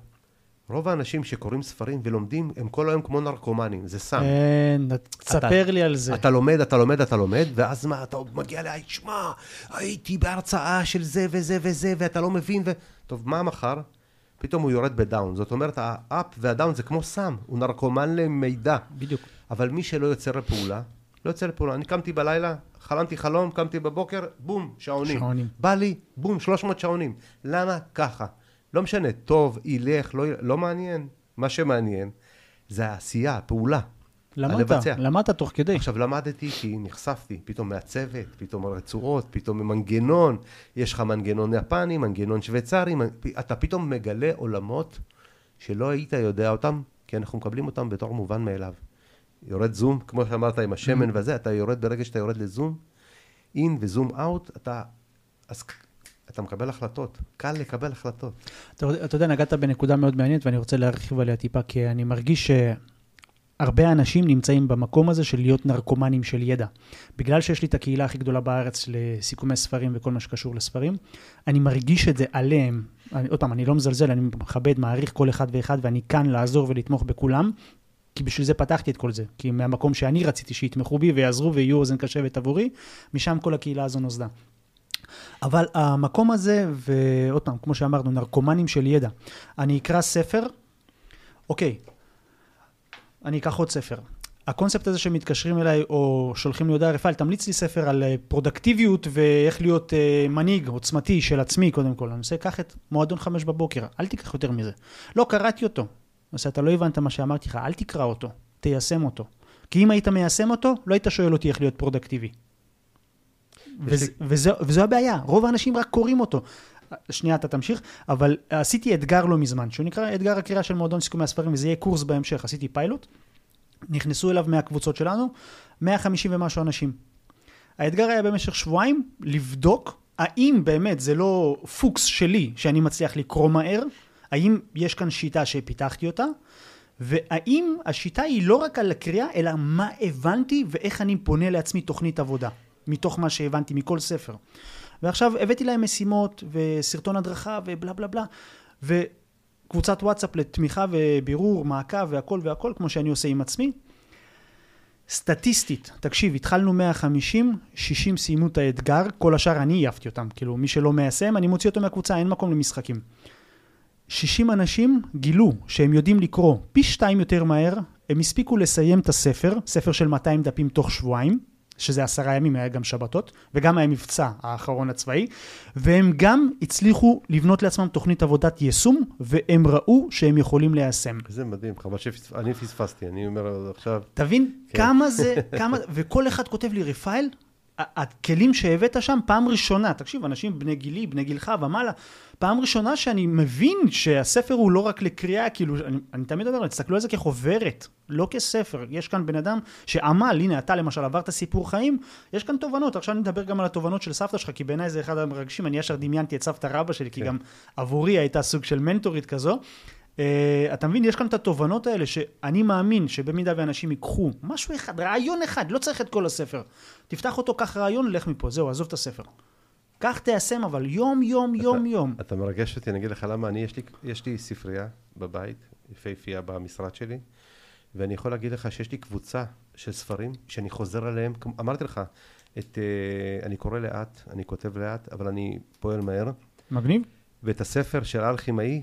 רוב האנשים שקוראים ספרים ולומדים, הם כל היום כמו נרקומנים, זה סם. אין, תספר לי על זה. אתה לומד, אתה לומד, אתה לומד, ואז מה, אתה מגיע אליי, שמע, הייתי בהרצאה של זה וזה וזה, ואתה לא מבין, ו... טוב, מה מחר? פתאום הוא יורד בדאון. זאת אומרת, האפ והדאון זה כמו סם, הוא נרקומן למידע. בדיוק. אבל מי שלא יוצא לפעולה, לא יוצא לפעולה. אני קמתי בלילה, חלמתי חלום, קמתי בבוקר, בום, שעונים. שעונים. בא לי, בום, 300 שעונים. למה? ככה. לא משנה, טוב, ילך, לא, לא מעניין. מה שמעניין זה העשייה, הפעולה. למדת, לבצע. למדת תוך כדי. עכשיו למדתי כי נחשפתי, פתאום מהצוות, פתאום הרצועות, פתאום מנגנון, יש לך מנגנון יפני, מנגנון שוויצרי, אתה פתאום מגלה עולמות שלא היית יודע אותם, כי אנחנו מקבלים אותם בתור מובן מאליו. יורד זום, כמו שאמרת עם השמן וזה, אתה יורד ברגע שאתה יורד לזום, אין וזום אאוט, אתה, אז אתה מקבל החלטות, קל לקבל החלטות. אתה, אתה יודע, נגעת בנקודה מאוד מעניינת ואני רוצה להרחיב עליה טיפה, כי אני מרגיש שהרבה אנשים נמצאים במקום הזה של להיות נרקומנים של ידע. בגלל שיש לי את הקהילה הכי גדולה בארץ לסיכומי ספרים וכל מה שקשור לספרים, אני מרגיש את זה עליהם. אני, עוד פעם, אני לא מזלזל, אני מכבד, מעריך כל אחד ואחד, ואני כאן לעזור ולתמוך בכולם. כי בשביל זה פתחתי את כל זה. כי מהמקום שאני רציתי שיתמכו בי ויעזרו ויהיו אוזן קשבת עבורי, משם כל הקהילה הזו נוסדה. אבל המקום הזה, ועוד פעם, כמו שאמרנו, נרקומנים של ידע. אני אקרא ספר, אוקיי, אני אקח עוד ספר. הקונספט הזה שמתקשרים אליי או שולחים לי הודעה, רפאל, תמליץ לי ספר על אה, פרודקטיביות ואיך להיות אה, מנהיג עוצמתי של עצמי, קודם כל. אני עושה, קח את מועדון חמש בבוקר, אל תיקח יותר מזה. לא, קראתי אותו. אז אתה לא הבנת מה שאמרתי לך, אל תקרא אותו, תיישם אותו. כי אם היית מיישם אותו, לא היית שואל אותי איך להיות פרודקטיבי. וזה, וזו, וזו הבעיה, רוב האנשים רק קוראים אותו. שנייה, אתה תמשיך, אבל עשיתי אתגר לא מזמן, שהוא נקרא אתגר הקריאה של מועדון סיכומי הספרים, וזה יהיה קורס בהמשך. עשיתי פיילוט, נכנסו אליו מהקבוצות שלנו, 150 ומשהו אנשים. האתגר היה במשך שבועיים לבדוק האם באמת זה לא פוקס שלי שאני מצליח לקרוא מהר, האם יש כאן שיטה שפיתחתי אותה, והאם השיטה היא לא רק על הקריאה, אלא מה הבנתי ואיך אני פונה לעצמי תוכנית עבודה, מתוך מה שהבנתי מכל ספר. ועכשיו הבאתי להם משימות וסרטון הדרכה ובלה בלה בלה, וקבוצת וואטסאפ לתמיכה ובירור, מעקב והכל והכל, כמו שאני עושה עם עצמי. סטטיסטית, תקשיב, התחלנו 150, 60 סיימו את האתגר, כל השאר אני העפתי אותם. כאילו, מי שלא מיישם, אני מוציא אותו מהקבוצה, אין מקום למשחקים. 60 אנשים גילו שהם יודעים לקרוא פי שתיים יותר מהר, הם הספיקו לסיים את הספר, ספר של 200 דפים תוך שבועיים, שזה עשרה ימים, היה גם שבתות, וגם היה מבצע האחרון הצבאי, והם גם הצליחו לבנות לעצמם תוכנית עבודת יישום, והם ראו שהם יכולים ליישם. זה מדהים, חבל שאני פספסתי, אני אומר עכשיו... תבין כן. כמה זה, כמה, וכל אחד כותב לי, רפאל, הכלים שהבאת שם, פעם ראשונה, תקשיב, אנשים בני גילי, בני גילך ומעלה, פעם ראשונה שאני מבין שהספר הוא לא רק לקריאה, כאילו, אני, אני תמיד אומר, תסתכלו על זה כחוברת, לא כספר. יש כאן בן אדם שעמל, הנה, אתה למשל עברת סיפור חיים, יש כאן תובנות. עכשיו אני מדבר גם על התובנות של סבתא שלך, כי בעיניי זה אחד המרגשים, אני ישר דמיינתי את סבתא רבא שלי, כי כן. גם עבורי הייתה סוג של מנטורית כזו. Uh, אתה מבין, יש כאן את התובנות האלה שאני מאמין שבמידה ואנשים ייקחו משהו אחד, רעיון אחד, לא צריך את כל הספר. תפתח אותו, קח רעיון, לך מפה, זהו, עזוב את הספר. כך תיישם, אבל יום, יום, אתה, יום, יום. אתה מרגש אותי, אני אגיד לך למה, אני, יש לי, יש לי ספרייה בבית, יפהפייה במשרד שלי, ואני יכול להגיד לך שיש לי קבוצה של ספרים שאני חוזר עליהם, אמרתי לך, את, uh, אני קורא לאט, אני כותב לאט, אבל אני פועל מהר. מגניב. ואת הספר של אלכימאי,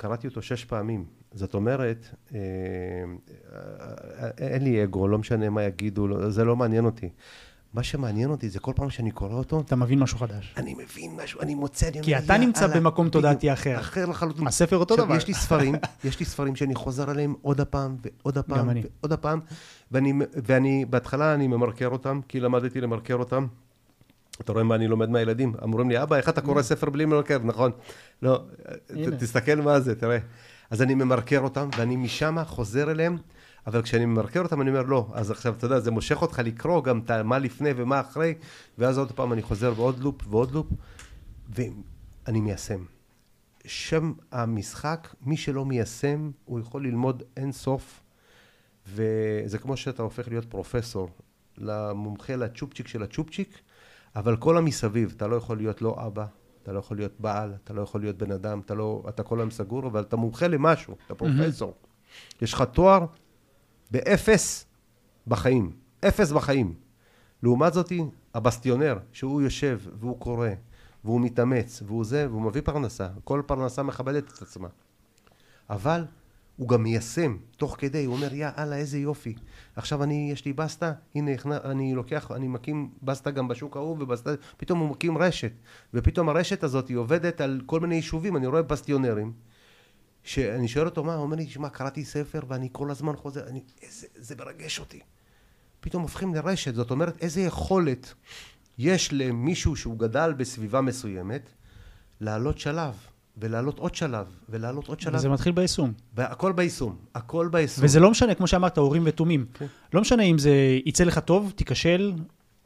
קראתי אותו שש פעמים. זאת אומרת, אה, אה, אין לי אגו, לא משנה מה יגידו, זה לא מעניין אותי. מה שמעניין אותי זה כל פעם שאני קורא אותו... אתה מבין משהו חדש. אני מבין משהו, אני מוצא... כי אני אתה נמצא במקום תודעתי אחר. אחר לחלוטין. הספר אותו דבר. יש לי ספרים, יש לי ספרים שאני חוזר עליהם עוד הפעם ועוד הפעם ועוד הפעם, ואני, ואני, בהתחלה אני ממרקר אותם, כי למדתי למרקר אותם. אתה רואה מה אני לומד מהילדים? אמורים לי, אבא, איך אתה קורא ספר בלי ממרקר? נכון. לא, תסתכל מה זה, תראה. אז אני ממרקר אותם, ואני משם חוזר אליהם. אבל כשאני ממרקר אותם אני אומר לא, אז עכשיו אתה יודע, זה מושך אותך לקרוא גם מה לפני ומה אחרי, ואז עוד פעם אני חוזר בעוד לופ ועוד לופ, ואני מיישם. שם המשחק, מי שלא מיישם, הוא יכול ללמוד אין סוף, וזה כמו שאתה הופך להיות פרופסור, למומחה לצ'ופצ'יק של הצ'ופצ'יק, אבל כל המסביב, אתה לא יכול להיות לא אבא, אתה לא יכול להיות בעל, אתה לא יכול להיות בן אדם, אתה לא, אתה כל היום סגור, אבל אתה מומחה למשהו, אתה פרופסור. Mm-hmm. יש לך תואר, באפס בחיים. אפס בחיים. לעומת זאתי, הבסטיונר, שהוא יושב והוא קורא, והוא מתאמץ, והוא זה, והוא מביא פרנסה. כל פרנסה מכבדת את עצמה. אבל הוא גם מיישם, תוך כדי, הוא אומר, יא אללה, איזה יופי. עכשיו אני, יש לי בסטה, הנה, אני לוקח, אני מקים בסטה גם בשוק ההוא, ובסטה, פתאום הוא מקים רשת. ופתאום הרשת הזאת היא עובדת על כל מיני יישובים, אני רואה בסטיונרים. שאני שואל אותו מה, הוא אומר לי, תשמע, קראתי ספר ואני כל הזמן חוזר, אני, איזה, זה מרגש אותי. פתאום הופכים לרשת, זאת אומרת, איזה יכולת יש למישהו שהוא גדל בסביבה מסוימת, לעלות שלב, ולעלות עוד שלב, ולעלות עוד שלב. וזה מתחיל ביישום. הכל ביישום, הכל ביישום. וזה לא משנה, כמו שאמרת, הורים ותומים. כן. לא משנה אם זה יצא לך טוב, תיכשל,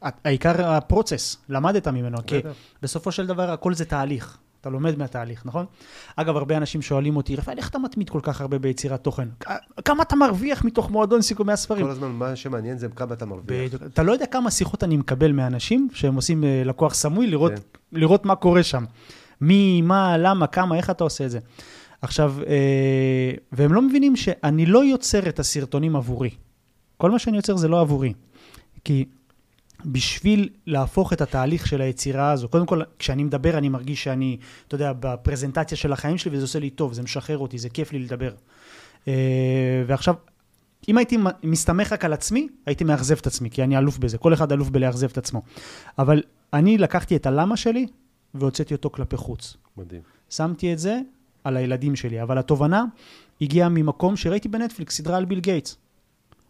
העיקר הפרוצס, למדת ממנו, כי בסופו של דבר הכל זה תהליך. אתה לומד מהתהליך, נכון? אגב, הרבה אנשים שואלים אותי, רפאל, איך אתה מתמיד כל כך הרבה ביצירת תוכן? כמה אתה מרוויח מתוך מועדון סיכומי הספרים? כל הזמן, מה שמעניין זה כמה אתה מרוויח. בדיוק. אתה לא יודע כמה שיחות אני מקבל מאנשים שהם עושים אה, לקוח סמוי, לראות, כן. לראות מה קורה שם. מי, מה, למה, כמה, איך אתה עושה את זה. עכשיו, אה, והם לא מבינים שאני לא יוצר את הסרטונים עבורי. כל מה שאני יוצר זה לא עבורי. כי בשביל להפוך את התהליך של היצירה הזו, קודם כל, כשאני מדבר אני מרגיש שאני, אתה יודע, בפרזנטציה של החיים שלי, וזה עושה לי טוב, זה משחרר אותי, זה כיף לי לדבר. אה, ועכשיו, אם הייתי מסתמך רק על עצמי, הייתי מאכזב את עצמי, כי אני אלוף בזה, כל אחד אלוף בלאכזב את עצמו. אבל אני לקחתי את הלמה שלי והוצאתי אותו כלפי חוץ. מדהים. שמתי את זה על הילדים שלי, אבל התובנה הגיעה ממקום שראיתי בנטפליקס, סדרה על ביל גייטס.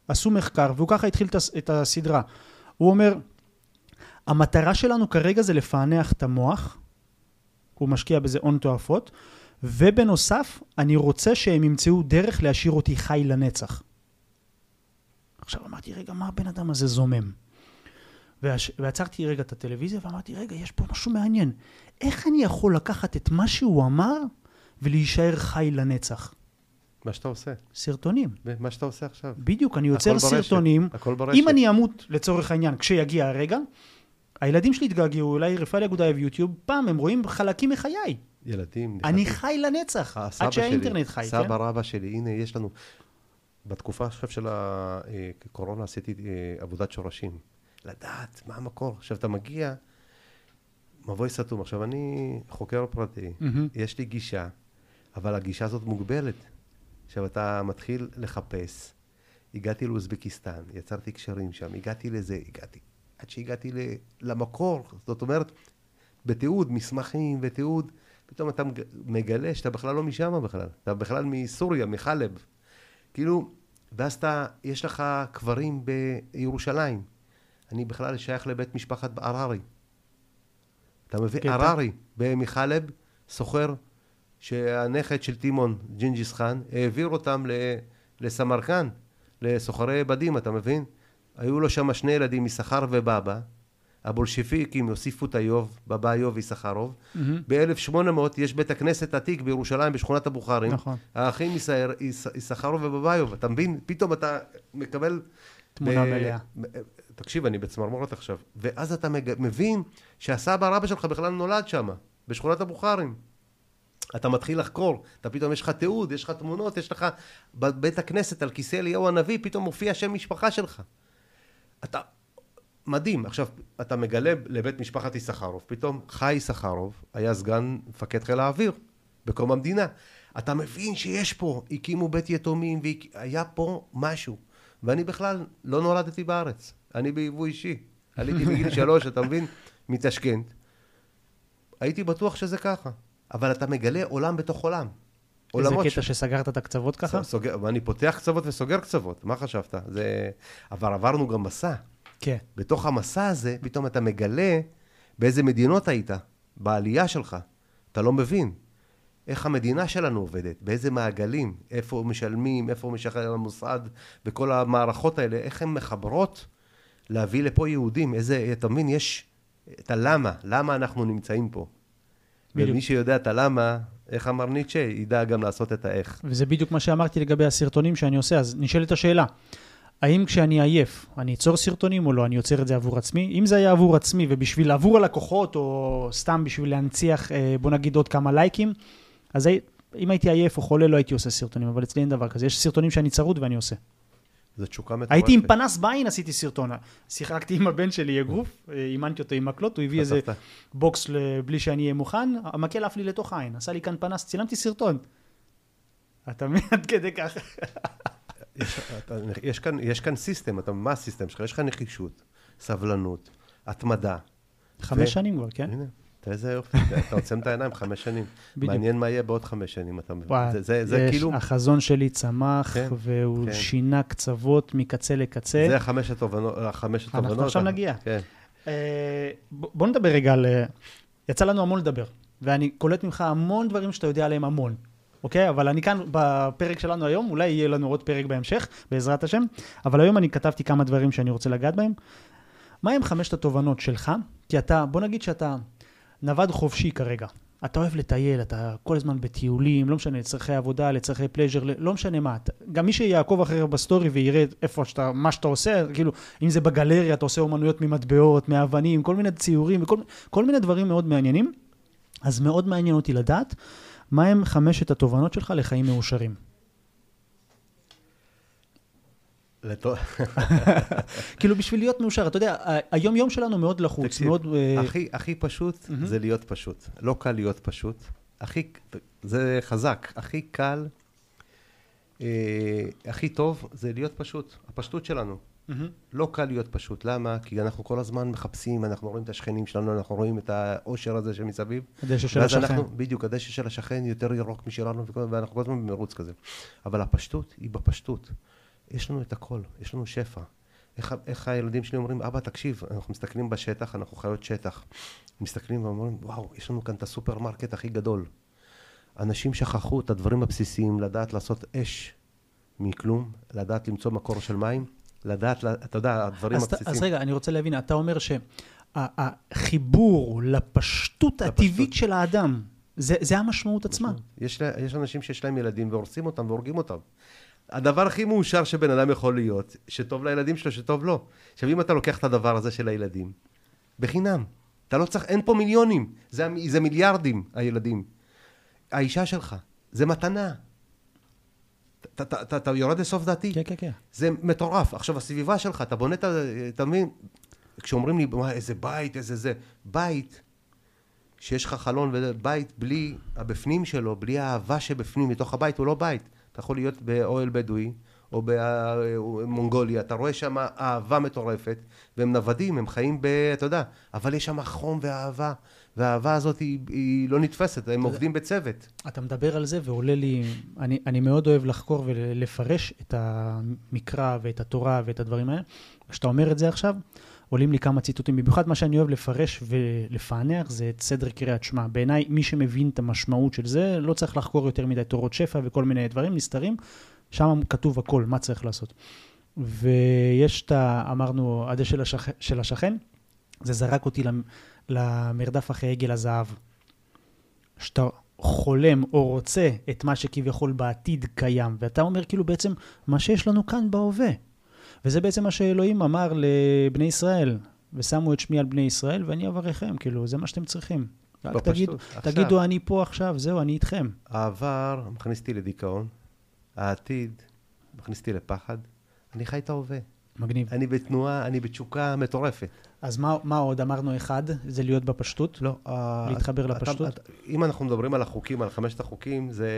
עשו מחקר, והוא ככה התחיל את הסדרה. הוא אומר, המטרה שלנו כרגע זה לפענח את המוח, הוא משקיע בזה הון תועפות, ובנוסף, אני רוצה שהם ימצאו דרך להשאיר אותי חי לנצח. עכשיו אמרתי, רגע, מה הבן אדם הזה זומם? ועצרתי רגע את הטלוויזיה ואמרתי, רגע, יש פה משהו מעניין. איך אני יכול לקחת את מה שהוא אמר ולהישאר חי לנצח? מה שאתה עושה. סרטונים. מה שאתה עושה עכשיו. בדיוק, אני יוצר סרטונים. הכל ברשת. אם אני אמות, לצורך העניין, כשיגיע הרגע, הילדים שלי יתגעגעו, אולי רפאל אגודה ביוטיוב, פעם הם רואים חלקים מחיי. ילדים. אני חי לנצח, עד שהאינטרנט חי, כן? סבא רבא שלי, הנה, יש לנו... בתקופה עכשיו של הקורונה עשיתי אה, עבודת שורשים. לדעת מה המקור. עכשיו, אתה מגיע, מבוי סתום. עכשיו, אני חוקר פרטי, מהמם. יש לי גישה, אבל הגישה הזאת מוגבלת. עכשיו, אתה מתחיל לחפש. הגעתי לאוזבקיסטן, יצרתי קשרים שם, הגעתי לזה, הגעתי, עד שהגעתי ל, למקור. זאת אומרת, בתיעוד, מסמכים ותיעוד, פתאום אתה מג- מגלה שאתה בכלל לא משם בכלל. אתה בכלל מסוריה, מחלב. כאילו, ואז אתה, יש לך קברים בירושלים. אני בכלל שייך לבית משפחת הררי. אתה מבין? קטע. הררי, במחלב, סוחר שהנכד של טימון, ג'ינג'יס חאן, העביר אותם לסמרקן, לסוחרי בדים, אתה מבין? היו לו שם שני ילדים, יששכר ובבא. הבולשפיקים הוסיפו את איוב, בבא איוב יששכרוב. מהמם. ב-1800 יש בית הכנסת עתיק בירושלים, בשכונת הבוכרים. נכון. האחים יששכר- יש- יששכרוב ובביוב. אתה מבין? פתאום אתה מקבל... תמונה ב- מלאה. תקשיב, אני בצמרמורת עכשיו. ואז אתה מג... מבין שהסבא רבא שלך בכלל נולד שם, בשכונת הבוכרים. אתה מתחיל לחקור, אתה פתאום יש לך תיעוד, יש לך תמונות, יש לך בבית הכנסת על כיסא אליהו הנביא, פתאום מופיע שם משפחה שלך. אתה... מדהים. עכשיו, אתה מגלה לבית משפחת יששכרוב, פתאום חי יששכרוב היה סגן מפקד חיל האוויר בקום המדינה. אתה מבין שיש פה, הקימו בית יתומים, והיה פה משהו. ואני בכלל לא נולדתי בארץ, אני ביבוא אישי. עליתי בגיל שלוש, אתה מבין? מתשכנת. הייתי בטוח שזה ככה. אבל אתה מגלה עולם בתוך עולם. איזה קטע שסגרת את הקצוות ככה? סוגר, ואני פותח קצוות וסוגר קצוות, מה חשבת? זה... אבל עברנו גם מסע. כן. בתוך המסע הזה, פתאום אתה מגלה באיזה מדינות היית, בעלייה שלך. אתה לא מבין איך המדינה שלנו עובדת, באיזה מעגלים, איפה משלמים, איפה משחרר המוסד, וכל המערכות האלה, איך הן מחברות להביא לפה יהודים, איזה, אתה מבין, יש את הלמה, למה אנחנו נמצאים פה. בדיוק. ומי שיודע את הלמה, איך אמר ניטשה, ידע גם לעשות את האיך. וזה בדיוק מה שאמרתי לגבי הסרטונים שאני עושה, אז נשאלת השאלה, האם כשאני עייף, אני אצור סרטונים או לא, אני יוצר את זה עבור עצמי? אם זה היה עבור עצמי ובשביל עבור הלקוחות, או סתם בשביל להנציח, אה, בוא נגיד עוד כמה לייקים, אז אם הייתי עייף או חולה לא הייתי עושה סרטונים, אבל אצלי אין דבר כזה, יש סרטונים שאני צרוד ואני עושה. זו תשוקה מטורפת. הייתי עם פנס בעין, עשיתי סרטון. שיחקתי עם הבן שלי אגרוף, אימנתי אותו עם מקלות, הוא הביא איזה. בוקס בלי שאני אהיה מוכן, המקל עף לי לתוך העין, עשה לי כאן פנס, צילמתי סרטון. אתה מבין עד כדי ככה. יש, אתה, יש, כאן, יש כאן סיסטם, אתה, מה הסיסטם שלך? יש לך נחישות, סבלנות, התמדה. חמש שנים כבר, כן? הנה, תראה איזה יופי, אתה- עוצם את העיניים חמש שנים. בדיוק. מעניין מה יהיה בעוד חמש שנים, אתה מבין? זה, זה, זה יש- כאילו, החזון שלי צמח, כן, והוא כן. שינה קצוות מקצה לקצה. זה החמש התובנות. אנחנו. עכשיו נגיע. כן. אה, בוא נדבר רגע על... אה, יצא לנו המון לדבר, ואני קולט ממך המון דברים שאתה יודע עליהם המון, אוקיי? אבל אני כאן בפרק שלנו היום, אולי יהיה לנו עוד פרק בהמשך, בעזרת השם, אבל היום אני כתבתי כמה דברים שאני רוצה לגעת בהם. מה הם חמשת התובנות שלך? כי אתה, בוא נגיד שאתה נווד חופשי כרגע. אתה אוהב לטייל, אתה כל הזמן בטיולים, לא משנה, לצרכי עבודה, לצרכי פלז'ר, לא משנה מה. גם מי שיעקוב אחריך בסטורי ויראה איפה שאתה, מה שאתה עושה, כאילו, אם זה בגלריה, אתה עושה אומנויות ממטבעות, מאבנים, כל מיני ציורים, וכל כל מיני דברים מאוד מעניינים. אז מאוד מעניין אותי לדעת, מה הם חמשת התובנות שלך לחיים מאושרים. כאילו, בשביל להיות מאושר, אתה יודע, היום-יום שלנו מאוד לחוץ, תקשיב, מאוד... אה, הכי, הכי פשוט. זה להיות פשוט. לא קל להיות פשוט. הכי, זה חזק. הכי קל, אה, הכי טוב זה להיות פשוט. הפשטות שלנו. לא קל להיות פשוט. למה? כי אנחנו כל הזמן מחפשים, אנחנו רואים את השכנים שלנו, אנחנו רואים את העושר הזה שמסביב. הדשא של השכן. אנחנו, בדיוק, הדשא של השכן יותר ירוק משלנו, ואנחנו כל הזמן במרוץ כזה. אבל הפשטות היא בפשטות. יש לנו את הכל, יש לנו שפע. איך, איך הילדים שלי אומרים, אבא, תקשיב, אנחנו מסתכלים בשטח, אנחנו חיות שטח. מסתכלים ואומרים, וואו, יש לנו כאן את הסופרמרקט הכי גדול. אנשים שכחו את הדברים הבסיסיים, לדעת לעשות אש מכלום, לדעת למצוא מקור של מים, לדעת, אתה יודע, הדברים אז, הבסיסיים. אז רגע, אני רוצה להבין, אתה אומר שהחיבור לפשטות הטבעית של האדם, זה, זה המשמעות עצמה. יש, יש אנשים שיש להם ילדים והורסים אותם והורגים אותם. הדבר הכי מאושר שבן אדם יכול להיות, שטוב לילדים שלו, שטוב לו. עכשיו, אם אתה לוקח את הדבר הזה של הילדים, בחינם, אתה לא צריך, אין פה מיליונים, זה, זה מיליארדים, הילדים. האישה שלך, זה מתנה. אתה, יורד לסוף דעתי? כן, כן, כן. זה מטורף. עכשיו, הסביבה שלך, אתה בונה את ה... אתה מבין? כשאומרים לי, מה, איזה בית, איזה זה... בית, שיש לך חלון, ובית בלי הבפנים שלו, בלי האהבה שבפנים, מתוך הבית, הוא לא בית. אתה יכול להיות באוהל בדואי, או במונגוליה, אתה רואה שם אהבה מטורפת, והם נוודים, הם חיים ב... אתה יודע, אבל יש שם חום ואהבה, והאהבה הזאת היא, היא לא נתפסת, הם עובדים בצוות. אתה מדבר על זה ועולה לי, אני, אני מאוד אוהב לחקור ולפרש את המקרא ואת התורה ואת הדברים האלה. כשאתה אומר את זה עכשיו, עולים לי כמה ציטוטים, במיוחד מה שאני אוהב לפרש ולפענח זה את סדר קריאת שמע. בעיניי, מי שמבין את המשמעות של זה, לא צריך לחקור יותר מדי תורות שפע וכל מיני דברים נסתרים. שם כתוב הכל, מה צריך לעשות. ויש את ה... אמרנו, הדשא של, השכ... של השכן, זה זרק אותי למרדף אחרי עגל הזהב. שאתה חולם או רוצה את מה שכביכול בעתיד קיים, ואתה אומר כאילו בעצם מה שיש לנו כאן בהווה. וזה בעצם מה שאלוהים אמר לבני ישראל, ושמו את שמי על בני ישראל ואני אברכם, כאילו, זה מה שאתם צריכים. רק תגיד, תגידו, אני פה עכשיו, זהו, אני איתכם. העבר מכניס אותי לדיכאון, העתיד מכניס אותי לפחד, אני חי את ההווה. מגניב. אני בתנועה, אני בתשוקה מטורפת. אז מה, מה עוד? אמרנו אחד, זה להיות בפשטות? לא. להתחבר אתה, לפשטות? אתה, אם אנחנו מדברים על החוקים, על חמשת החוקים, זה...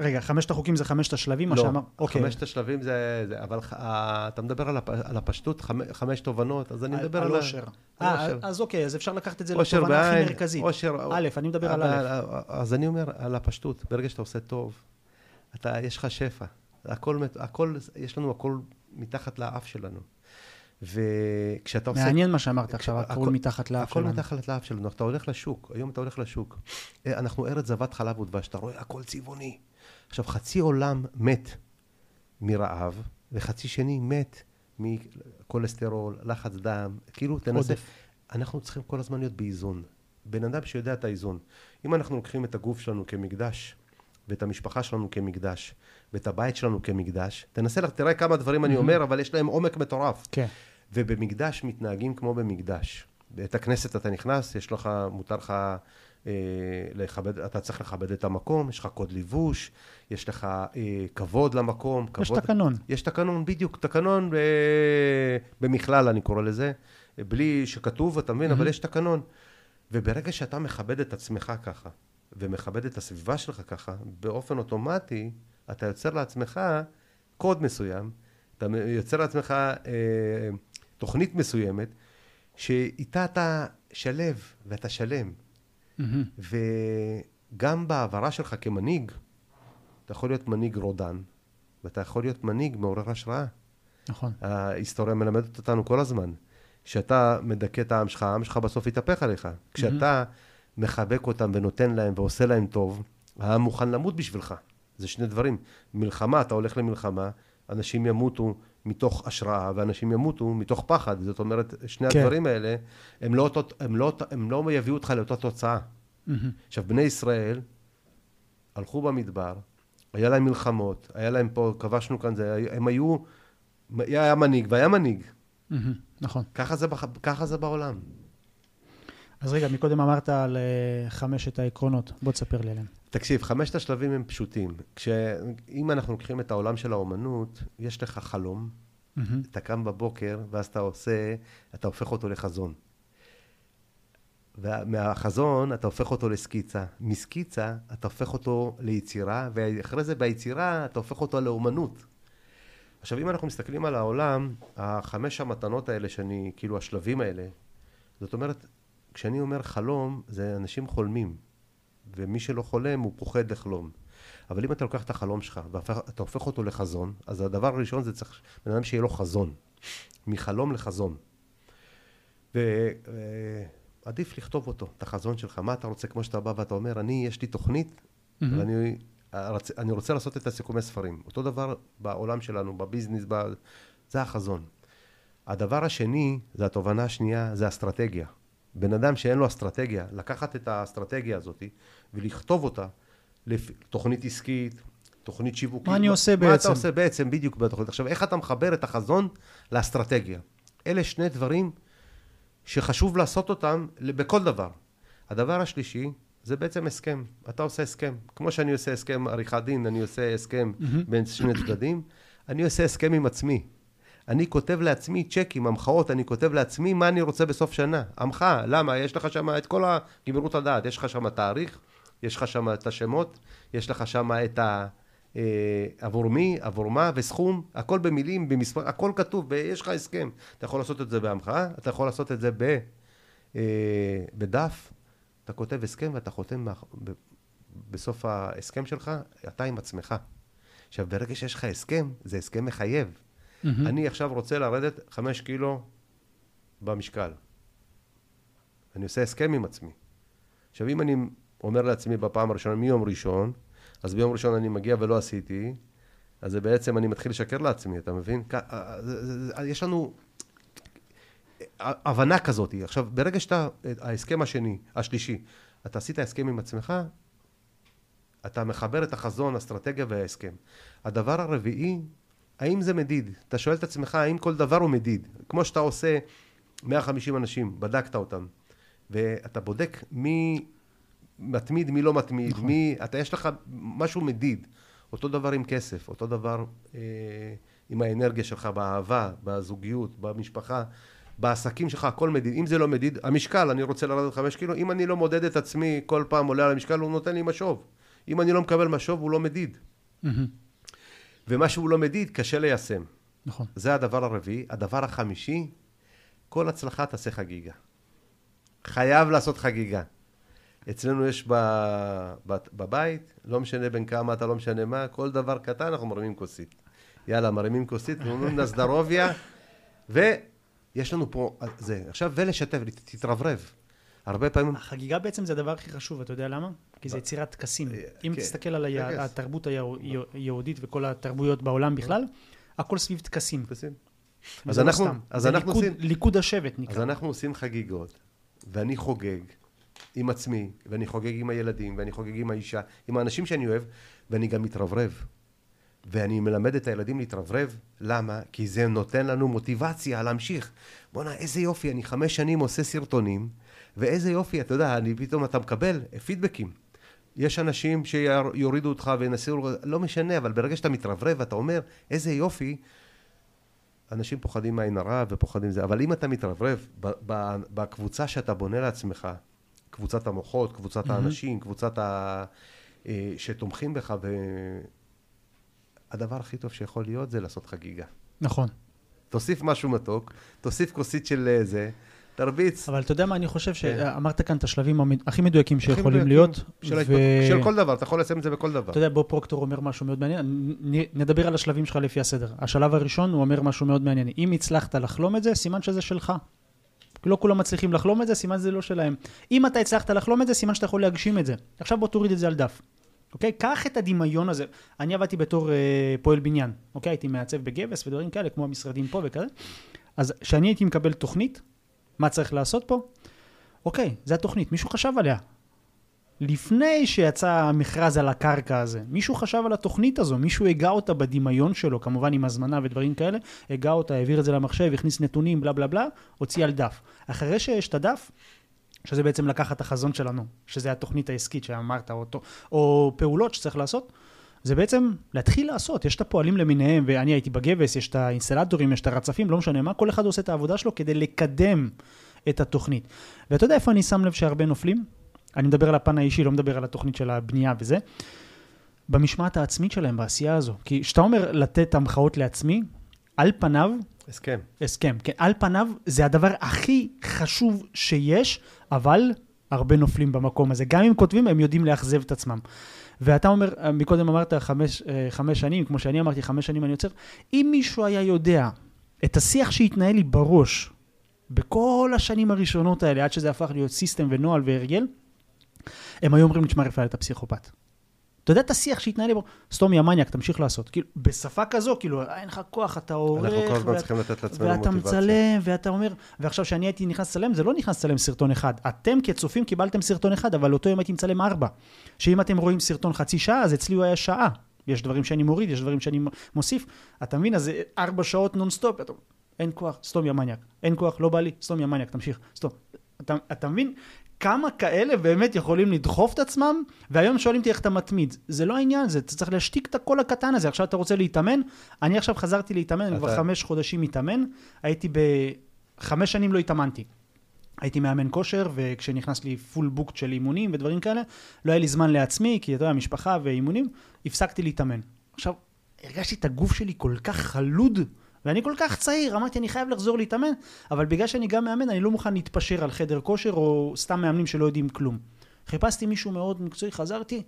רגע, חמשת החוקים זה חמשת השלבים? לא, שאמר... אוקיי. חמשת השלבים זה... זה אבל ח, אתה מדבר על, הפ, על הפשטות, חמש, חמש תובנות, אז אני מדבר על... על אושר. אה, אז אוקיי, אז אפשר לקחת את זה לתובנה הכי מרכזית. אושר... א', אני מדבר על א'. אז אני אומר על הפשטות, ברגע שאתה עושה טוב, אתה, יש לך שפע. הכל, הכל, יש לנו הכל מתחת לאף שלנו. וכשאתה עושה... מעניין מה שאמרת עכשיו, הכל מתחת לאף שלנו. הכל מתחת לאף שלנו. אתה הולך לשוק, היום אתה הולך לשוק. אה, אנחנו ארץ זבת חלב ודבש, אתה רואה הכל צבעוני. עכשיו, חצי עולם מת מרעב, וחצי שני מת מכולסטרול, לחץ דם, כאילו, תנסה... אנחנו צריכים כל הזמן להיות באיזון. בן אדם שיודע את האיזון. אם אנחנו לוקחים את הגוף שלנו כמקדש, ואת המשפחה שלנו כמקדש, ואת הבית שלנו כמקדש. תנסה, תראה כמה דברים אני אומר, אבל יש להם עומק מטורף. כן. ובמקדש מתנהגים כמו במקדש. בית הכנסת אתה נכנס, יש לך, מותר לך אה, לכבד, אתה צריך לכבד את המקום, יש לך קוד לבוש, יש לך אה, כבוד למקום. יש כבוד, תקנון. יש תקנון, בדיוק, תקנון ב, במכלל אני קורא לזה, בלי שכתוב, אתה מבין, mm-hmm. אבל יש תקנון. וברגע שאתה מכבד את עצמך ככה, ומכבד את הסביבה שלך ככה, באופן אוטומטי, אתה יוצר לעצמך קוד מסוים, אתה יוצר לעצמך אה, תוכנית מסוימת, שאיתה אתה שלב ואתה שלם. Mm-hmm. וגם בהעברה שלך כמנהיג, אתה יכול להיות מנהיג רודן, ואתה יכול להיות מנהיג מעורר השראה. נכון. ההיסטוריה מלמדת אותנו כל הזמן. כשאתה מדכא את העם שלך, העם שלך בסוף יתהפך עליך. כשאתה מחבק אותם ונותן להם ועושה להם טוב, העם מוכן למות בשבילך. זה שני דברים. מלחמה, אתה הולך למלחמה, אנשים ימותו מתוך השראה, ואנשים ימותו מתוך פחד. זאת אומרת, שני כן. הדברים האלה, הם לא, הם, לא, הם לא יביאו אותך לאותה תוצאה. Mm-hmm. עכשיו, בני ישראל הלכו במדבר, היה להם מלחמות, היה להם פה, כבשנו כאן, זה, הם היו, היה מנהיג והיה מנהיג. Mm-hmm, נכון. ככה זה, ככה זה בעולם. אז רגע, מקודם אמרת על uh, חמשת העקרונות, בוא תספר לי עליהם. תקשיב, חמשת השלבים הם פשוטים. כשאם אנחנו לוקחים את העולם של האומנות, יש לך חלום, mm-hmm. אתה קם בבוקר, ואז אתה עושה, אתה הופך אותו לחזון. ומהחזון אתה הופך אותו לסקיצה. מסקיצה אתה הופך אותו ליצירה, ואחרי זה ביצירה אתה הופך אותו לאומנות. עכשיו, אם אנחנו מסתכלים על העולם, החמש המתנות האלה שאני, כאילו השלבים האלה, זאת אומרת, כשאני אומר חלום, זה אנשים חולמים, ומי שלא חולם הוא פוחד לחלום. אבל אם אתה לוקח את החלום שלך ואתה הופך אותו לחזון, אז הדבר הראשון זה צריך בן אדם שיהיה לו חזון. מחלום לחזון. ועדיף לכתוב אותו, את החזון שלך. מה אתה רוצה, כמו שאתה בא ואתה אומר, אני, יש לי תוכנית, mm-hmm. ואני אני רוצה לעשות את הסיכומי ספרים. אותו דבר בעולם שלנו, בביזנס, ב... זה החזון. הדבר השני, זה התובנה השנייה, זה אסטרטגיה. בן אדם שאין לו אסטרטגיה, לקחת את האסטרטגיה הזאת ולכתוב אותה לתוכנית עסקית, תוכנית שיווקית. מה אני עושה מה בעצם? מה אתה עושה בעצם בדיוק בתוכנית. עכשיו, איך אתה מחבר את החזון לאסטרטגיה? אלה שני דברים שחשוב לעשות אותם בכל דבר. הדבר השלישי זה בעצם הסכם. אתה עושה הסכם. כמו שאני עושה הסכם עריכת דין, אני עושה הסכם בין שני צדדים, אני עושה הסכם עם עצמי. אני כותב לעצמי צ'קים, המחאות, אני כותב לעצמי מה אני רוצה בסוף שנה. המחאה, למה? יש לך שם את כל הגמירות הדעת, יש לך שם תאריך, יש לך שם את השמות, יש לך שם את ה... אה, עבור מי, עבור מה וסכום, הכל במילים, במספר, הכל כתוב, יש לך הסכם. אתה יכול לעשות את זה בהמחאה, אתה יכול לעשות את זה ב, אה, בדף, אתה כותב הסכם ואתה חותם ב, בסוף ההסכם שלך, אתה עם עצמך. עכשיו, ברגע שיש לך הסכם, זה הסכם מחייב. Mm-hmm. אני עכשיו רוצה לרדת חמש קילו במשקל. אני עושה הסכם עם עצמי. עכשיו, אם אני אומר לעצמי בפעם הראשונה, מיום ראשון, אז ביום ראשון אני מגיע ולא עשיתי, אז זה בעצם אני מתחיל לשקר לעצמי, אתה מבין? אה, אה, יש לנו הבנה כזאת. עכשיו, ברגע שאתה, ההסכם השני, השלישי, אתה עשית הסכם עם עצמך, אתה מחבר את החזון, אסטרטגיה וההסכם. הדבר הרביעי, האם זה מדיד? אתה שואל את עצמך האם כל דבר הוא מדיד. כמו שאתה עושה 150 אנשים, בדקת אותם, ואתה בודק מי מתמיד, מי לא מתמיד, נכון. מי... אתה, יש לך משהו מדיד. אותו דבר עם כסף, אותו דבר אה, עם האנרגיה שלך, באהבה, בזוגיות, במשפחה, בעסקים שלך, הכל מדיד. אם זה לא מדיד, המשקל, אני רוצה לרדת חמש קילו, אם אני לא מודד את עצמי כל פעם עולה על המשקל, הוא נותן לי משוב. אם אני לא מקבל משוב, הוא לא מדיד. Mm-hmm. ומה שהוא לא מדיד, קשה ליישם. נכון. זה הדבר הרביעי. הדבר החמישי, כל הצלחה תעשה חגיגה. חייב לעשות חגיגה. אצלנו יש בבית, לא משנה בין כמה אתה, לא משנה מה, כל דבר קטן אנחנו מרימים כוסית. יאללה, מרימים כוסית, אומרים נזדרוביה, ויש לנו פה זה. עכשיו, ולשתף, תתרברב. הרבה פעמים... החגיגה בעצם זה הדבר הכי חשוב, אתה יודע למה? כי זה יצירת טקסים. אה, אם כן, תסתכל על התרבות היהודית וכל התרבויות בעולם בכלל, הכל סביב טקסים. אז אנחנו, אז אנחנו עושים... ליכוד השבט נקרא. אז אנחנו עושים חגיגות, ואני חוגג. עם עצמי, ואני חוגג עם הילדים, ואני חוגג עם האישה, עם האנשים שאני אוהב, ואני גם מתרברב. ואני מלמד את הילדים להתרברב, למה? כי זה נותן לנו מוטיבציה להמשיך. בואנה, איזה יופי, אני חמש שנים עושה סרטונים, ואיזה יופי, אתה יודע, אני פתאום, אתה מקבל פידבקים. יש אנשים שיורידו אותך וינסו, לא משנה, אבל ברגע שאתה מתרברב ואתה אומר, איזה יופי, אנשים פוחדים מעין הרע ופוחדים זה, אבל אם אתה מתרברב בקבוצה שאתה בונה לעצמך, קבוצת המוחות, קבוצת mm-hmm. האנשים, קבוצת ה... אה, שתומכים בך, והדבר הכי טוב שיכול להיות זה לעשות חגיגה. נכון. תוסיף משהו מתוק, תוסיף כוסית של אה, זה, תרביץ. אבל אתה יודע מה, אני חושב שאמרת כאן את השלבים הכי מדויקים שיכולים להיות. של, ו... של כל דבר, אתה יכול לשים את זה בכל דבר. אתה יודע, בוא פרוקטור אומר משהו מאוד מעניין, נדבר על השלבים שלך לפי הסדר. השלב הראשון, הוא אומר משהו מאוד מעניין. אם הצלחת לחלום את זה, סימן שזה שלך. לא כולם מצליחים לחלום את זה, סימן זה לא שלהם. אם אתה הצלחת לחלום את זה, סימן שאתה יכול להגשים את זה. עכשיו בוא תוריד את זה על דף. אוקיי? קח את הדמיון הזה. אני עבדתי בתור אה, פועל בניין, אוקיי? הייתי מעצב בגבס ודברים כאלה, כמו המשרדים פה וכזה. אז כשאני הייתי מקבל תוכנית, מה צריך לעשות פה? אוקיי, זה התוכנית, מישהו חשב עליה. לפני שיצא המכרז על הקרקע הזה, מישהו חשב על התוכנית הזו, מישהו הגה אותה בדמיון שלו, כמובן עם הזמנה ודברים כאלה, הגה אותה, העביר את זה למחשב, הכניס נתונים, בלה בלה בלה, הוציא על דף. אחרי שיש את הדף, שזה בעצם לקחת את החזון שלנו, שזה התוכנית העסקית שאמרת, או, או פעולות שצריך לעשות, זה בעצם להתחיל לעשות, יש את הפועלים למיניהם, ואני הייתי בגבס, יש את האינסטלטורים, יש את הרצפים, לא משנה מה, כל אחד עושה את העבודה שלו כדי לקדם את התוכנית. ואתה יודע איפה אני שם לב שהרבה נופלים? אני מדבר על הפן האישי, לא מדבר על התוכנית של הבנייה וזה. במשמעת העצמית שלהם, בעשייה הזו. כי כשאתה אומר לתת המחאות לעצמי, על פניו... הסכם. הסכם, כן. על פניו זה הדבר הכי חשוב שיש, אבל הרבה נופלים במקום הזה. גם אם כותבים, הם יודעים לאכזב את עצמם. ואתה אומר, מקודם אמרת חמש, אה, חמש שנים, כמו שאני אמרתי, חמש שנים אני עוצר. אם מישהו היה יודע את השיח שהתנהל לי בראש בכל השנים הראשונות האלה, עד שזה הפך להיות סיסטם ונוהל והרגל, הם היו אומרים לי, תשמע רפאל, אתה פסיכופת. אתה יודע את השיח שהתנהל לי בו, סתום יא מניאק, תמשיך לעשות. כאילו, בשפה כזו, כאילו, אין לך כוח, אתה עורך, אנחנו כל הזמן צריכים לתת לעצמנו מוטיבציה. ואתה מצלם, ואתה אומר, ועכשיו כשאני הייתי נכנס לצלם, זה לא נכנס לצלם סרטון אחד. אתם כצופים קיבלתם סרטון אחד, אבל אותו יום הייתי מצלם ארבע. שאם אתם רואים סרטון חצי שעה, אז אצלי הוא היה שעה. יש דברים שאני מוריד, יש דברים שאני מוסיף. אתה מבין? אז ארבע שעות נונסטופ, אתה... אין כוח, סתום יא מניאק. אין כוח, לא בא לי, סתום יא מניאק, תמשיך, סתום. אתה, אתה מבין? כמה כאלה באמת יכולים לדחוף את עצמם, והיום שואלים אותי איך אתה מתמיד. זה לא העניין, זה, אתה צריך להשתיק את הקול הקטן הזה. עכשיו אתה רוצה להתאמן? אני עכשיו חזרתי להתאמן, אני כבר חמש חודשים מתאמן. הייתי ב... חמש שנים לא התאמנתי. הייתי מאמן כושר, וכשנכנס לי full booked של אימונים ודברים כאלה, לא היה לי זמן לעצמי, כי אתה יודע, משפחה ואימונים, הפסקתי להתאמן. עכשיו, הרגשתי את הגוף שלי כל כך חלוד, ואני כל כך צעיר, אמרתי, אני חייב לחזור להתאמן, אבל בגלל שאני גם מאמן, אני לא מוכן להתפשר על חדר כושר, או סתם מאמנים שלא יודעים כלום. חיפשתי מישהו מאוד מקצועי, חזרתי,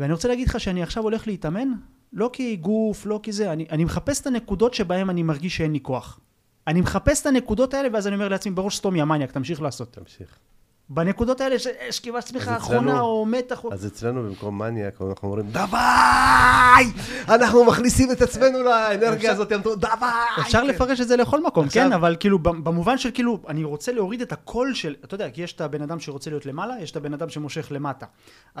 ואני רוצה להגיד לך שאני עכשיו הולך להתאמן, לא כי גוף, לא כי זה, אני, אני מחפש את הנקודות שבהן אני מרגיש שאין לי כוח. אני מחפש את הנקודות האלה, ואז אני אומר לעצמי, בראש סתום יא מניאק, תמשיך לעשות. תמשיך. בנקודות האלה שיש קפיצת צמיחה אצלנו- או מתח. אז אצלנו במקום מניאק, אנחנו אומרים, דווי! אנחנו מכניסים את עצמנו לאנרגיה הזאת, דווי! אפשר כן. לפרש את זה לכל מקום, כן? אבל כאילו, במובן של כאילו, אני רוצה להוריד את הקול של, אתה יודע, כי יש את הבן אדם שרוצה להיות למעלה, יש את הבן אדם שמושך למטה.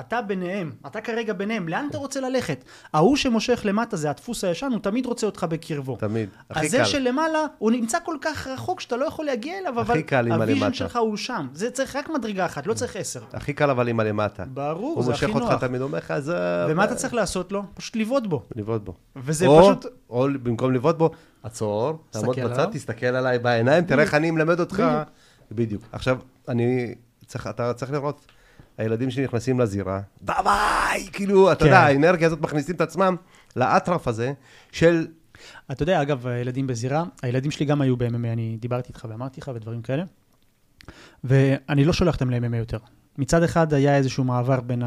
אתה ביניהם, אתה כרגע ביניהם, לאן אתה רוצה ללכת? ההוא שמושך למטה זה הדפוס הישן, הוא תמיד רוצה אותך בקרבו. תמיד, הכי אז זה קל. שלמעלה, הוא נמצא כל כך רחוק שאתה לא יכול להגיע אליו, אבל קל ה vision. שלך הוא שם. זה צריך רק מדרגה אחת, לא צריך עשר. הכי קל אבל עם הלמטה. ברור, הוא זה מושך הכי אותך נוח. תמיד, אומר לך, עזוב. ומה אתה צריך לעשות לו? פשוט לבעוט בו. לבעוט בו. וזה או, פשוט... או במקום לבעוט בו, עצור, תעמוד בצד. תסתכל עליי בעיניים, תראה איך אני מלמד אותך. בדיוק. עכשיו, אני צריך, אתה צריך לראות, הילדים שנכנסים לזירה, דווי! כאילו, אתה כן. יודע, האנרגיה הזאת מכניסים את עצמם לאטרף הזה של... אתה יודע, אגב, הילדים בזירה, הילדים שלי גם היו ב-MMA, אני דיברתי איתך ואמרתי לך ודברים כאלה, ואני לא שולח אותם ל-MMA יותר. מצד אחד היה איזשהו מעבר בין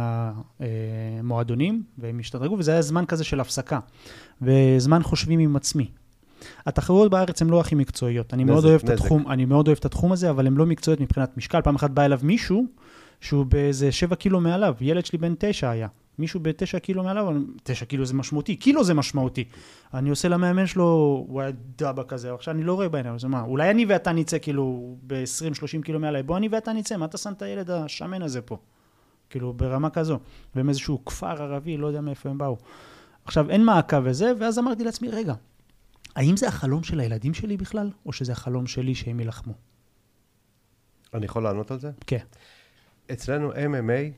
המועדונים, והם השתדרגו, וזה היה זמן כזה של הפסקה, וזמן חושבים עם עצמי. התחרויות בארץ הן לא הכי מקצועיות. אני נזק, מאוד אוהב את נזק. התחום, אני מאוד אוהב את התחום הזה, אבל הן לא מקצועיות מבחינת משקל. פעם אחת בא אליו מישהו שהוא באיזה 7 קילו מעליו, ילד שלי בן 9 היה. מישהו בתשע קילו מעליו, תשע קילו זה משמעותי, קילו זה משמעותי. אני עושה למאמן שלו, הוא היה דאבה כזה, עכשיו אני לא רואה בעיניים, אז מה, אולי אני ואתה נצא כאילו ב-20-30 קילו מעליי, בוא אני ואתה נצא, מה אתה שם את הילד השמן הזה פה? כאילו, ברמה כזו. והם איזשהו כפר ערבי, לא יודע מאיפה הם באו. עכשיו, אין מעקב וזה, ואז אמרתי לעצמי, רגע, האם זה החלום של הילדים שלי בכלל, או שזה החלום שלי שהם יילחמו? אני יכול לענות על זה? כן. אצלנו MMA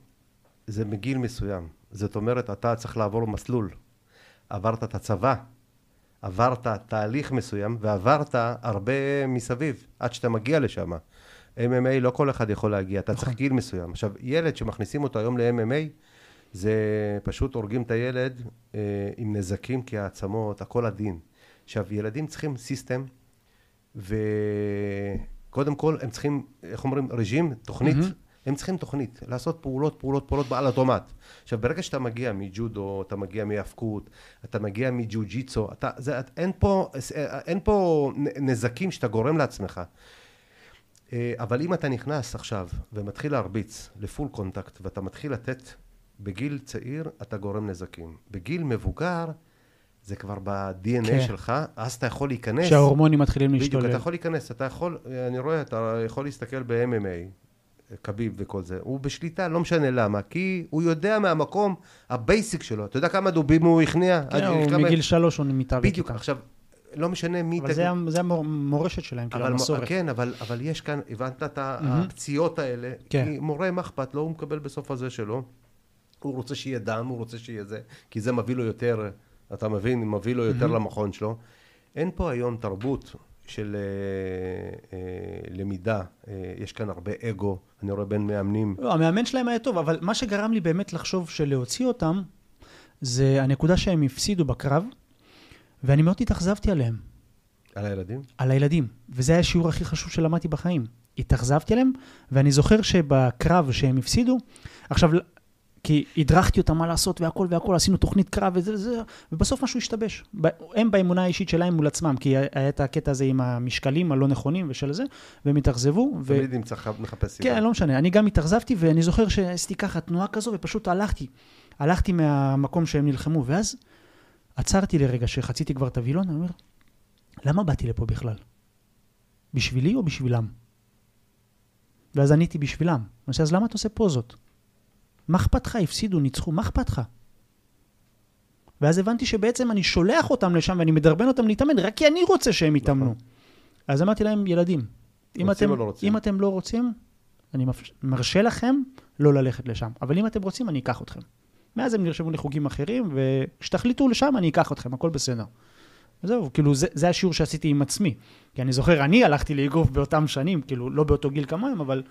זה מגיל מסוים. זאת אומרת, אתה צריך לעבור מסלול. עברת את הצבא, עברת תהליך מסוים, ועברת הרבה מסביב, עד שאתה מגיע לשם. MMA לא כל אחד יכול להגיע, אתה צריך נכון. גיל מסוים. עכשיו, ילד שמכניסים אותו היום ל-MMA, זה פשוט הורגים את הילד אה, עם נזקים, כי העצמות, הכל עדין. עכשיו, ילדים צריכים סיסטם, וקודם כל הם צריכים, איך אומרים, רג'ים, תוכנית. מהמם. הם צריכים תוכנית, לעשות פעולות, פעולות, פעולות בעל אוטומט. עכשיו, ברגע שאתה מגיע מג'ודו, אתה מגיע מהאבקות, אתה מגיע מג'ו-ג'יצו, אין, פה, אין פה נזקים שאתה גורם לעצמך. אה, אבל אם אתה נכנס עכשיו ומתחיל להרביץ לפול קונטקט, ואתה מתחיל לתת בגיל צעיר, אתה גורם נזקים. בגיל מבוגר, זה כבר ב-DNA כן. שלך, אז אתה יכול להיכנס. שההורמונים מתחילים בדיוק, להשתולל. אתה יכול להיכנס, אתה יכול, אני רואה, אתה יכול להסתכל ב-MMA, חביב וכל זה, הוא בשליטה, לא משנה למה, כי הוא יודע מהמקום ה basic שלו, אתה יודע כמה דובים הוא הכניע? כן, הוא כמה- מגיל שלוש הוא מתאבק בדיוק, איתם. עכשיו, לא משנה מי... אבל תגיד- זה זה המורשת שלהם, כאילו, המסורת. כן, אבל, אבל יש כאן, הבנת את. הפציעות האלה, כן. כי מורה, מה אכפת לו, הוא מקבל בסוף הזה שלו, הוא רוצה שיהיה דם, הוא רוצה שיהיה זה, כי זה מביא לו יותר, אתה מבין, מביא לו יותר. למכון שלו. אין פה היום תרבות של אה, אה, למידה, אה, יש כאן הרבה אגו, אני רואה בין מאמנים, לא, המאמן שלהם היה טוב, אבל מה שגרם לי באמת לחשוב שלהוציא אותם, זה הנקודה שהם הפסידו בקרב, ואני מאוד התאכזבתי עליהם, על הילדים, על הילדים, וזה היה השיעור הכי חשוב שלמדתי בחיים. התאכזבתי עליהם, ואני זוכר שבקרב שהם הפסידו, עכשיו, כי הדרכתי אותם מה לעשות והכל והכל, עשינו תוכנית קרב וזה וזה, ובסוף משהו השתבש. הם באמונה האישית שלהם מול עצמם, כי היה את הקטע הזה עם המשקלים הלא נכונים ושל זה, והם התאכזבו. ו... תמיד נמצא, מחפש סיבה. כן, לא משנה. אני גם התאכזבתי, ואני זוכר שעשיתי ככה תנועה כזו, ופשוט הלכתי. הלכתי מהמקום שהם נלחמו, ואז עצרתי לרגע שחציתי כבר את הווילון, אני אומר, למה באתי לפה בכלל? בשבילי או בשבילם? ואז עניתי בשבילם. אני עושה, אז למה אתה עושה פוזות? מה אכפת לך? הפסידו, ניצחו, מה אכפת לך? ואז הבנתי שבעצם אני שולח אותם לשם ואני מדרבן אותם להתאמן, רק כי אני רוצה שהם יתאמנו. נכון. אז אמרתי להם, ילדים, אם אתם, לא? אם אתם לא רוצים, אני מרשה לכם לא ללכת לשם. אבל אם אתם רוצים, אני אקח אתכם. מאז הם נרשמו לחוגים אחרים, וכשתחליטו לשם, אני אקח אתכם, הכל בסדר. וזהו, כאילו, זה, זה השיעור שעשיתי עם עצמי. כי אני זוכר, אני הלכתי לאגרוף באותם שנים, כאילו, לא באותו גיל כמוהם, אבל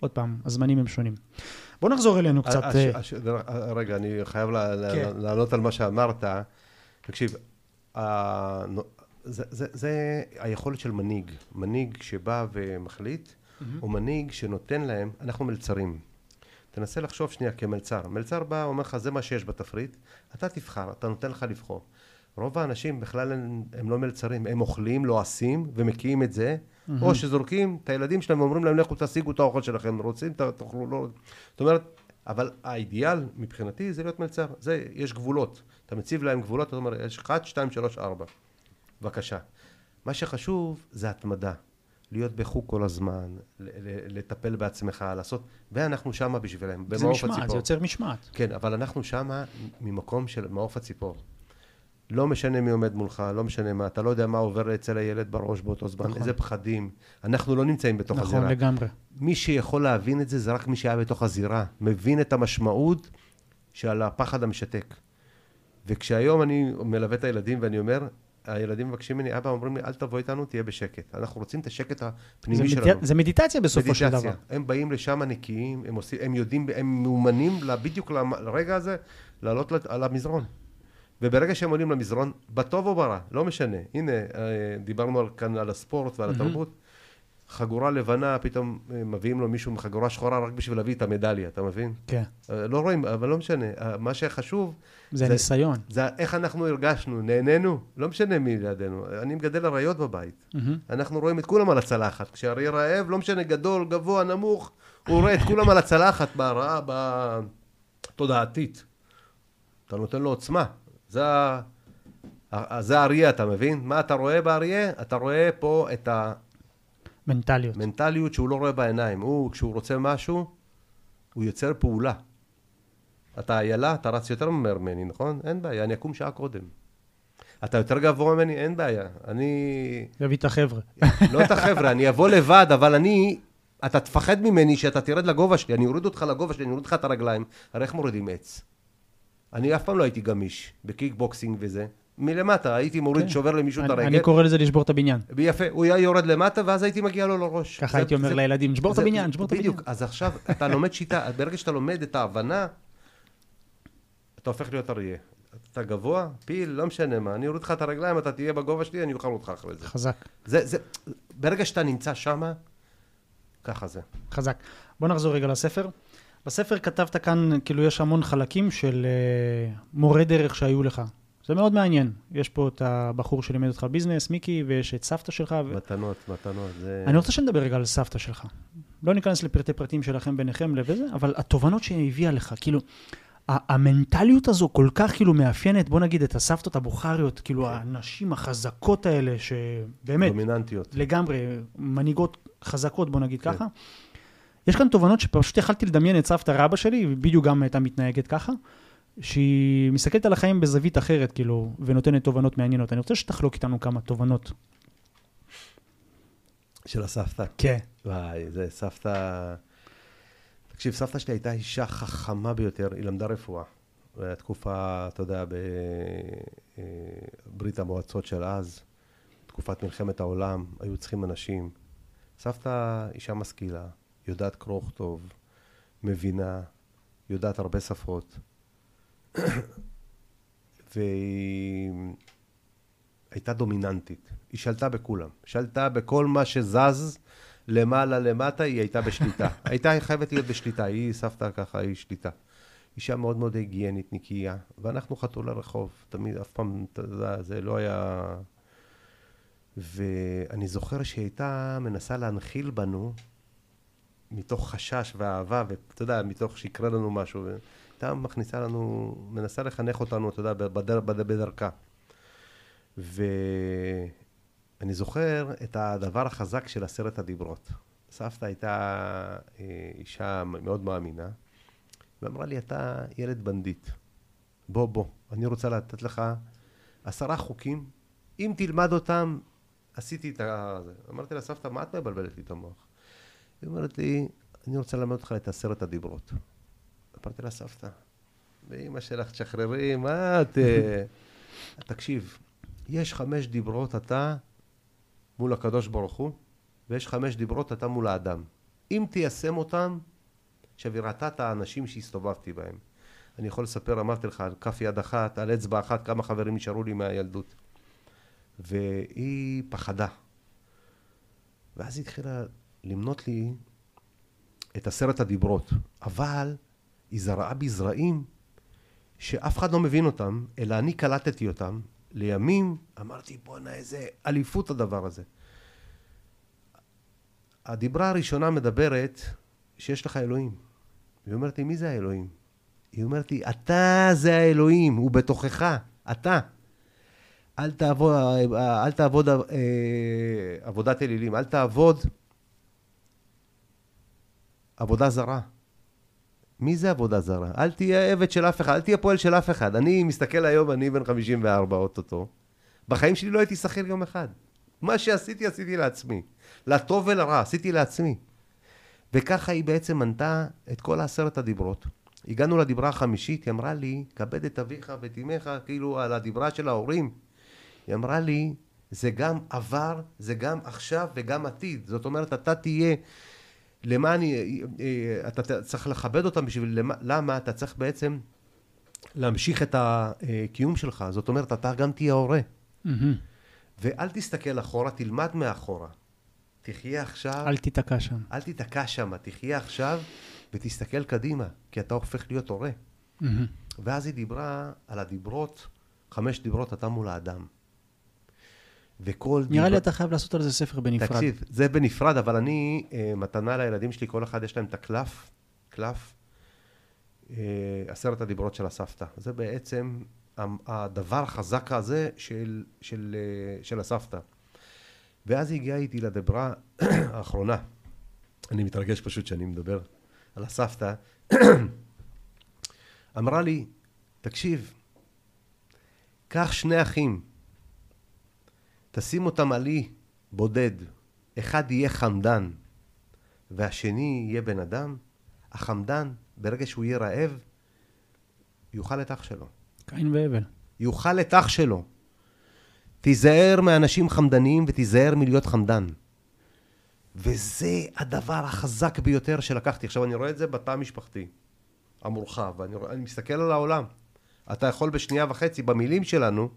עוד פעם, הזמנים הם שונים. בוא נחזור אלינו קצת. הש, אה, הש, רגע, אני חייב כן. לענות על מה שאמרת. תקשיב, זה, זה, זה היכולת של מנהיג. מנהיג שבא ומחליט, mm-hmm. או מנהיג שנותן להם, אנחנו מלצרים. תנסה לחשוב שנייה כמלצר. מלצר בא, אומר לך, זה מה שיש בתפריט, אתה תבחר, אתה נותן לך לבחור. רוב האנשים בכלל הם, הם לא מלצרים, הם אוכלים, לועסים ומקיאים את זה, mm-hmm. או שזורקים את הילדים שלהם ואומרים להם, לכו תשיגו את האוכל שלכם, רוצים, תאכלו, לא... זאת אומרת, אבל האידיאל מבחינתי זה להיות מלצר, זה, יש גבולות. אתה מציב להם גבולות, אתה אומר, יש 1, 2, 3, 4. בבקשה. מה שחשוב זה התמדה. להיות בחוג כל הזמן, לטפל בעצמך, לעשות, ואנחנו שמה בשבילם, במעוף הציפור. זה משמעת, זה יוצר משמעת. כן, אבל אנחנו שמה ממקום של מעוף הציפור. לא משנה מי עומד מולך, לא משנה מה, אתה לא יודע מה עובר אצל הילד בראש באותו זמן, נכון. איזה פחדים. אנחנו לא נמצאים בתוך נכון, הזירה. נכון, לגמרי. מי שיכול להבין את זה, זה רק מי שהיה בתוך הזירה. מבין את המשמעות של הפחד המשתק. וכשהיום אני מלווה את הילדים ואני אומר, הילדים מבקשים ממני, אבא, אומרים לי, אל תבוא איתנו, תהיה בשקט. אנחנו רוצים את השקט הפנימי זה שלנו. זה מדיטציה בסופו מדיטציה. של דבר. הם באים לשם נקיים, הם, עושים, הם יודעים, הם מאומנים בדיוק לרגע הזה, לעלות על המזרון. וברגע שהם עולים למזרון, בטוב או ברע, לא משנה. הנה, אה, דיברנו על, כאן על הספורט ועל התרבות. חגורה לבנה, פתאום אה, מביאים לו מישהו מחגורה שחורה רק בשביל להביא את המדליה, אתה מבין? כן. אה, לא רואים, אבל לא משנה. מה שחשוב... זה, זה ניסיון. זה איך אנחנו הרגשנו, נהנינו, לא משנה מי לידינו. אני מגדל אריות בבית. Mm-hmm. אנחנו רואים את כולם על הצלחת. כשאריה רעב, לא משנה, גדול, גבוה, נמוך, הוא רואה את כולם על הצלחת בהרעה, בתודעתית. אתה נותן לו עוצמה. זה, זה האריה, אתה מבין? מה אתה רואה באריה? אתה רואה פה את המנטליות. מנטליות שהוא לא רואה בעיניים. הוא, כשהוא רוצה משהו, הוא יוצר פעולה. אתה איילה, אתה רץ יותר ממני, נכון? אין בעיה, אני אקום שעה קודם. אתה יותר גבוה ממני? אין בעיה. אני... יביא את החבר'ה. לא את החבר'ה, אני אבוא לבד, אבל אני... אתה תפחד ממני שאתה תרד לגובה שלי, אני אוריד אותך לגובה שלי, אני אוריד לך את הרגליים. הרי איך מורידים עץ? אני אף פעם לא הייתי גמיש בקיקבוקסינג וזה. מלמטה, הייתי מוריד, כן. שובר למישהו את הרגל. אני קורא לזה לשבור את הבניין. יפה, הוא היה יורד למטה, ואז הייתי מגיע לו לראש. ככה הייתי אומר לילדים, שבור את הבניין, שבור את הבניין. בדיוק, אז עכשיו, אתה לומד שיטה, ברגע שאתה לומד את ההבנה, אתה הופך להיות אריה. אתה גבוה, פיל, לא משנה מה, אני אוריד לך את הרגליים, אתה תהיה בגובה שלי, אני אוכל אותך אחרי זה. חזק. זה, זה, ברגע שאתה נמצא שמה, ככה זה. חזק. בוא נחזור רגע לספר. בספר כתבת כאן, כאילו יש המון חלקים של uh, מורה דרך שהיו לך. זה מאוד מעניין. יש פה את הבחור שלימד אותך ביזנס, מיקי, ויש את סבתא שלך. ו... מתנות, מתנות. זה... אני רוצה שנדבר רגע על סבתא שלך. לא ניכנס לפרטי פרטים שלכם ביניכם לזה, אבל התובנות שהיא הביאה לך, כאילו, המנטליות הזו כל כך כאילו מאפיינת, בוא נגיד, את הסבתות הבוכריות, כאילו כן. הנשים החזקות האלה, שבאמת... דומיננטיות. לגמרי, מנהיגות חזקות, בוא נגיד כן. ככה. יש כאן תובנות שפשוט יכלתי לדמיין את סבתא רבא שלי, ובדיוק גם הייתה מתנהגת ככה, שהיא מסתכלת על החיים בזווית אחרת, כאילו, ונותנת תובנות מעניינות. אני רוצה שתחלוק איתנו כמה תובנות. של הסבתא? כן. וואי, זה סבתא... תקשיב, סבתא שלי הייתה אישה חכמה ביותר, היא למדה רפואה. תקופה, אתה יודע, בברית המועצות של אז, תקופת מלחמת העולם, היו צריכים אנשים. סבתא אישה משכילה, יודעת קרוא וכתוב, מבינה, יודעת הרבה שפות, והיא הייתה דומיננטית. היא שלטה בכולם. שלטה בכל מה שזז למעלה למטה, היא הייתה בשליטה. הייתה חייבת להיות בשליטה, היא סבתא ככה, היא שליטה. אישה מאוד מאוד היגיינית, נקייה, ואנחנו חתול לרחוב, תמיד, אף פעם, יודע, זה לא היה... ואני זוכר שהיא הייתה מנסה להנחיל בנו מתוך חשש ואהבה, ואתה יודע, מתוך שיקרה לנו משהו, הייתה מכניסה לנו, מנסה לחנך אותנו, אתה יודע, בדר, בדר, בדרכה. ואני זוכר את הדבר החזק של עשרת הדיברות. סבתא הייתה אה, אישה מאוד מאמינה, ואמרה לי, אתה ילד בנדיט. בוא, בוא, אני רוצה לתת לך עשרה חוקים, אם תלמד אותם, עשיתי את ה... אמרתי לה, סבתא, מה את מבלבלת לי את המוח? היא אומרת לי, אני רוצה ללמד אותך את עשרת הדיברות. אמרתי לה, סבתא, ואימא שלך תשחררי, מה את... אה, תקשיב, יש חמש דיברות אתה מול הקדוש ברוך הוא, ויש חמש דיברות אתה מול האדם. אם תיישם אותם, ראתה את האנשים שהסתובבתי בהם. אני יכול לספר, אמרתי לך, על כף יד אחת, על אצבע אחת, כמה חברים נשארו לי מהילדות. והיא פחדה. ואז היא התחילה למנות לי את עשרת הדיברות. אבל היא זרעה בי זרעים שאף אחד לא מבין אותם, אלא אני קלטתי אותם. לימים אמרתי, בואנה, איזה אליפות הדבר הזה. הדיברה הראשונה מדברת שיש לך אלוהים. היא אומרת לי, מי זה האלוהים? היא אומרת לי, אתה זה האלוהים, הוא בתוכך, אתה. אל תעבוד, אל תעבוד אה, עבודת אלילים, אל תעבוד עבודה זרה. מי זה עבודה זרה? אל תהיה עבד של אף אחד, אל תהיה פועל של אף אחד. אני מסתכל היום, אני בן 54 אוטוטו. בחיים שלי לא הייתי שכיר יום אחד. מה שעשיתי, עשיתי לעצמי. לטוב ולרע, עשיתי לעצמי. וככה היא בעצם מנתה את כל עשרת הדיברות. הגענו לדיברה החמישית, היא אמרה לי, כבד את אביך ואת אמך, כאילו על הדיברה של ההורים. היא אמרה לי, זה גם עבר, זה גם עכשיו וגם עתיד. זאת אומרת, אתה תהיה, למה אני, אה, אתה צריך לכבד אותם בשביל, למה, למה אתה צריך בעצם להמשיך את הקיום שלך. זאת אומרת, אתה גם תהיה הורה. Mm-hmm. ואל תסתכל אחורה, תלמד מאחורה. תחיה עכשיו... אל תיתקע שם. אל תיתקע שם, תחיה עכשיו ותסתכל קדימה, כי אתה הופך להיות הורה. Mm-hmm. ואז היא דיברה על הדיברות, חמש דיברות אתה מול האדם. וכל נראה דיבר... לי אתה חייב לעשות על זה ספר בנפרד. תקשיב, זה בנפרד, אבל אני, אה, מתנה לילדים שלי, כל אחד יש להם את הקלף, קלף, אה, עשרת הדיברות של הסבתא. זה בעצם הדבר החזק הזה של, של, אה, של הסבתא. ואז היא הגיעה איתי לדברה האחרונה. אני מתרגש פשוט שאני מדבר על הסבתא. אמרה לי, תקשיב, קח שני אחים, תשים אותם על אי בודד, אחד יהיה חמדן והשני יהיה בן אדם, החמדן, ברגע שהוא יהיה רעב, יאכל את אח שלו. קין והבל. יאכל את אח שלו. תיזהר מאנשים חמדניים ותיזהר מלהיות חמדן. וזה הדבר החזק ביותר שלקחתי. עכשיו, אני רואה את זה בתא המשפחתי המורחב, ואני רואה, מסתכל על העולם. אתה יכול בשנייה וחצי, במילים שלנו,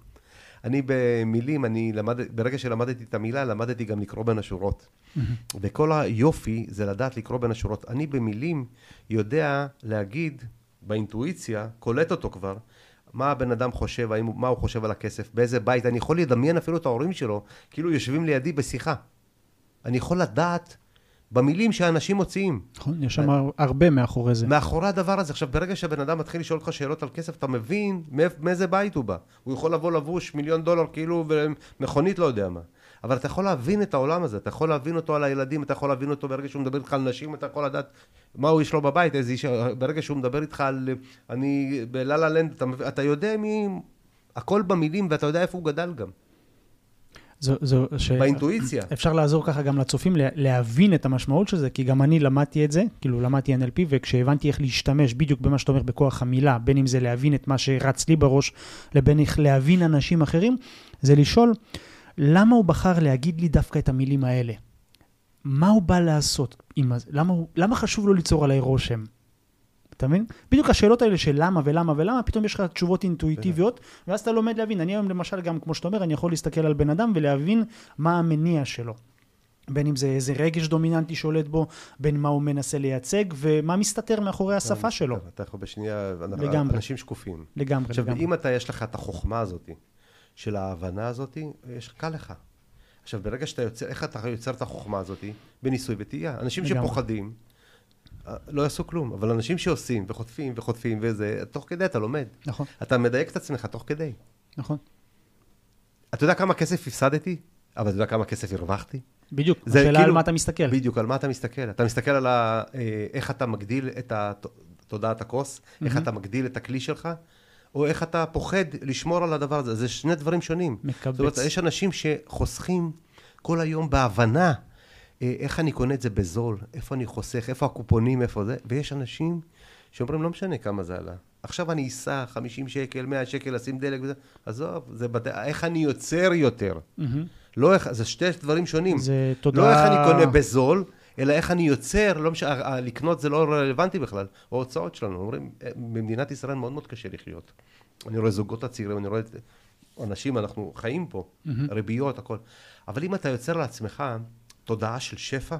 אני במילים, אני למד, ברגע שלמדתי את המילה, למדתי גם לקרוא בין השורות. וכל היופי זה לדעת לקרוא בין השורות. אני במילים יודע להגיד, באינטואיציה, קולט אותו כבר, מה הבן אדם חושב, האם, מה הוא חושב על הכסף, באיזה בית, אני יכול לדמיין אפילו את ההורים שלו, כאילו יושבים לידי בשיחה. אני יכול לדעת במילים שאנשים מוציאים. נכון, יש שם הרבה מאחורי זה. מאחורי הדבר הזה. עכשיו, ברגע שהבן אדם מתחיל לשאול אותך שאלות על כסף, אתה מבין מאיזה בית הוא בא. הוא יכול לבוא לבוש מיליון דולר כאילו במכונית לא יודע מה. אבל אתה יכול להבין את העולם הזה, אתה יכול להבין אותו על הילדים, אתה יכול להבין אותו ברגע שהוא מדבר איתך על נשים, אתה יכול לדעת מה הוא יש לו בבית, איזה איש, ברגע שהוא מדבר איתך על אני בלה לנד, אתה, אתה יודע מי, הכל במילים ואתה יודע איפה הוא גדל גם. זו, זו, ש... באינטואיציה. אפשר לעזור ככה גם לצופים להבין את המשמעות של זה, כי גם אני למדתי את זה, כאילו למדתי NLP, וכשהבנתי איך להשתמש בדיוק במה שאתה אומר בכוח המילה, בין אם זה להבין את מה שרץ לי בראש, לבין איך להבין אנשים אחרים, זה לשאול, למה הוא בחר להגיד לי דווקא את המילים האלה? מה הוא בא לעשות? למה, הוא, למה חשוב לו ליצור עליי רושם? אתה מבין? בדיוק השאלות האלה של למה ולמה ולמה, פתאום יש לך תשובות אינטואיטיביות, ואז אתה לומד להבין. אני היום למשל, גם כמו שאתה אומר, אני יכול להסתכל על בן אדם ולהבין מה המניע שלו. בין אם זה איזה רגש דומיננטי שולט בו, בין מה הוא מנסה לייצג, ומה מסתתר מאחורי השפה שלו. אתה יכול בשנייה, לגמרי. אנשים שקופים. לגמרי, עכשיו, לגמרי. אם אתה, יש לך את החוכמה הזאת, של ההבנה הזאת, יש קל לך. עכשיו, ברגע שאתה יוצר, איך אתה יוצר את החוכמה הזאת? בניסוי וטעייה. אנשים לגמרי. שפוחדים, לא יעשו כלום, אבל אנשים שעושים וחוטפים וחוטפים וזה, תוך כדי אתה לומד. נכון. אתה מדייק את עצמך תוך כדי. נכון. אתה יודע כמה כסף הפסדתי, אבל אתה יודע כמה כסף הרווחתי? בדיוק, השאלה כאילו, על מה אתה מסתכל. בדיוק, על מה אתה מסתכל. אתה מסתכל על ה, אה, איך אתה מגדיל את תודעת הכוס, mm-hmm. איך אתה מגדיל את הכלי שלך, או איך אתה פוחד לשמור על הדבר הזה. זה שני דברים שונים. מקבץ. זאת אומרת, יש אנשים שחוסכים כל היום בהבנה איך אני קונה את זה בזול, איפה אני חוסך, איפה הקופונים, איפה זה, ויש אנשים שאומרים, לא משנה כמה זה עלה. עכשיו אני אסע 50 שקל, 100 שקל, לשים דלק וזה, עזוב, זה בת... איך אני יוצר יותר. מהמם. לא איך, זה שתי דברים שונים. זה תודה... לא איך אני קונה בזול, אלא איך אני יוצר, לא משנה, לקנות זה לא רלוונטי בכלל. ההוצאות שלנו, אומרים, אה, במדינת ישראל מאוד מאוד קשה לחיות. אני רואה זוגות הצעירים, אני רואה את אנשים, אנחנו חיים פה, מהמם. ריביות, הכל. אבל אם אתה יוצר לעצמך תודעה של שפע,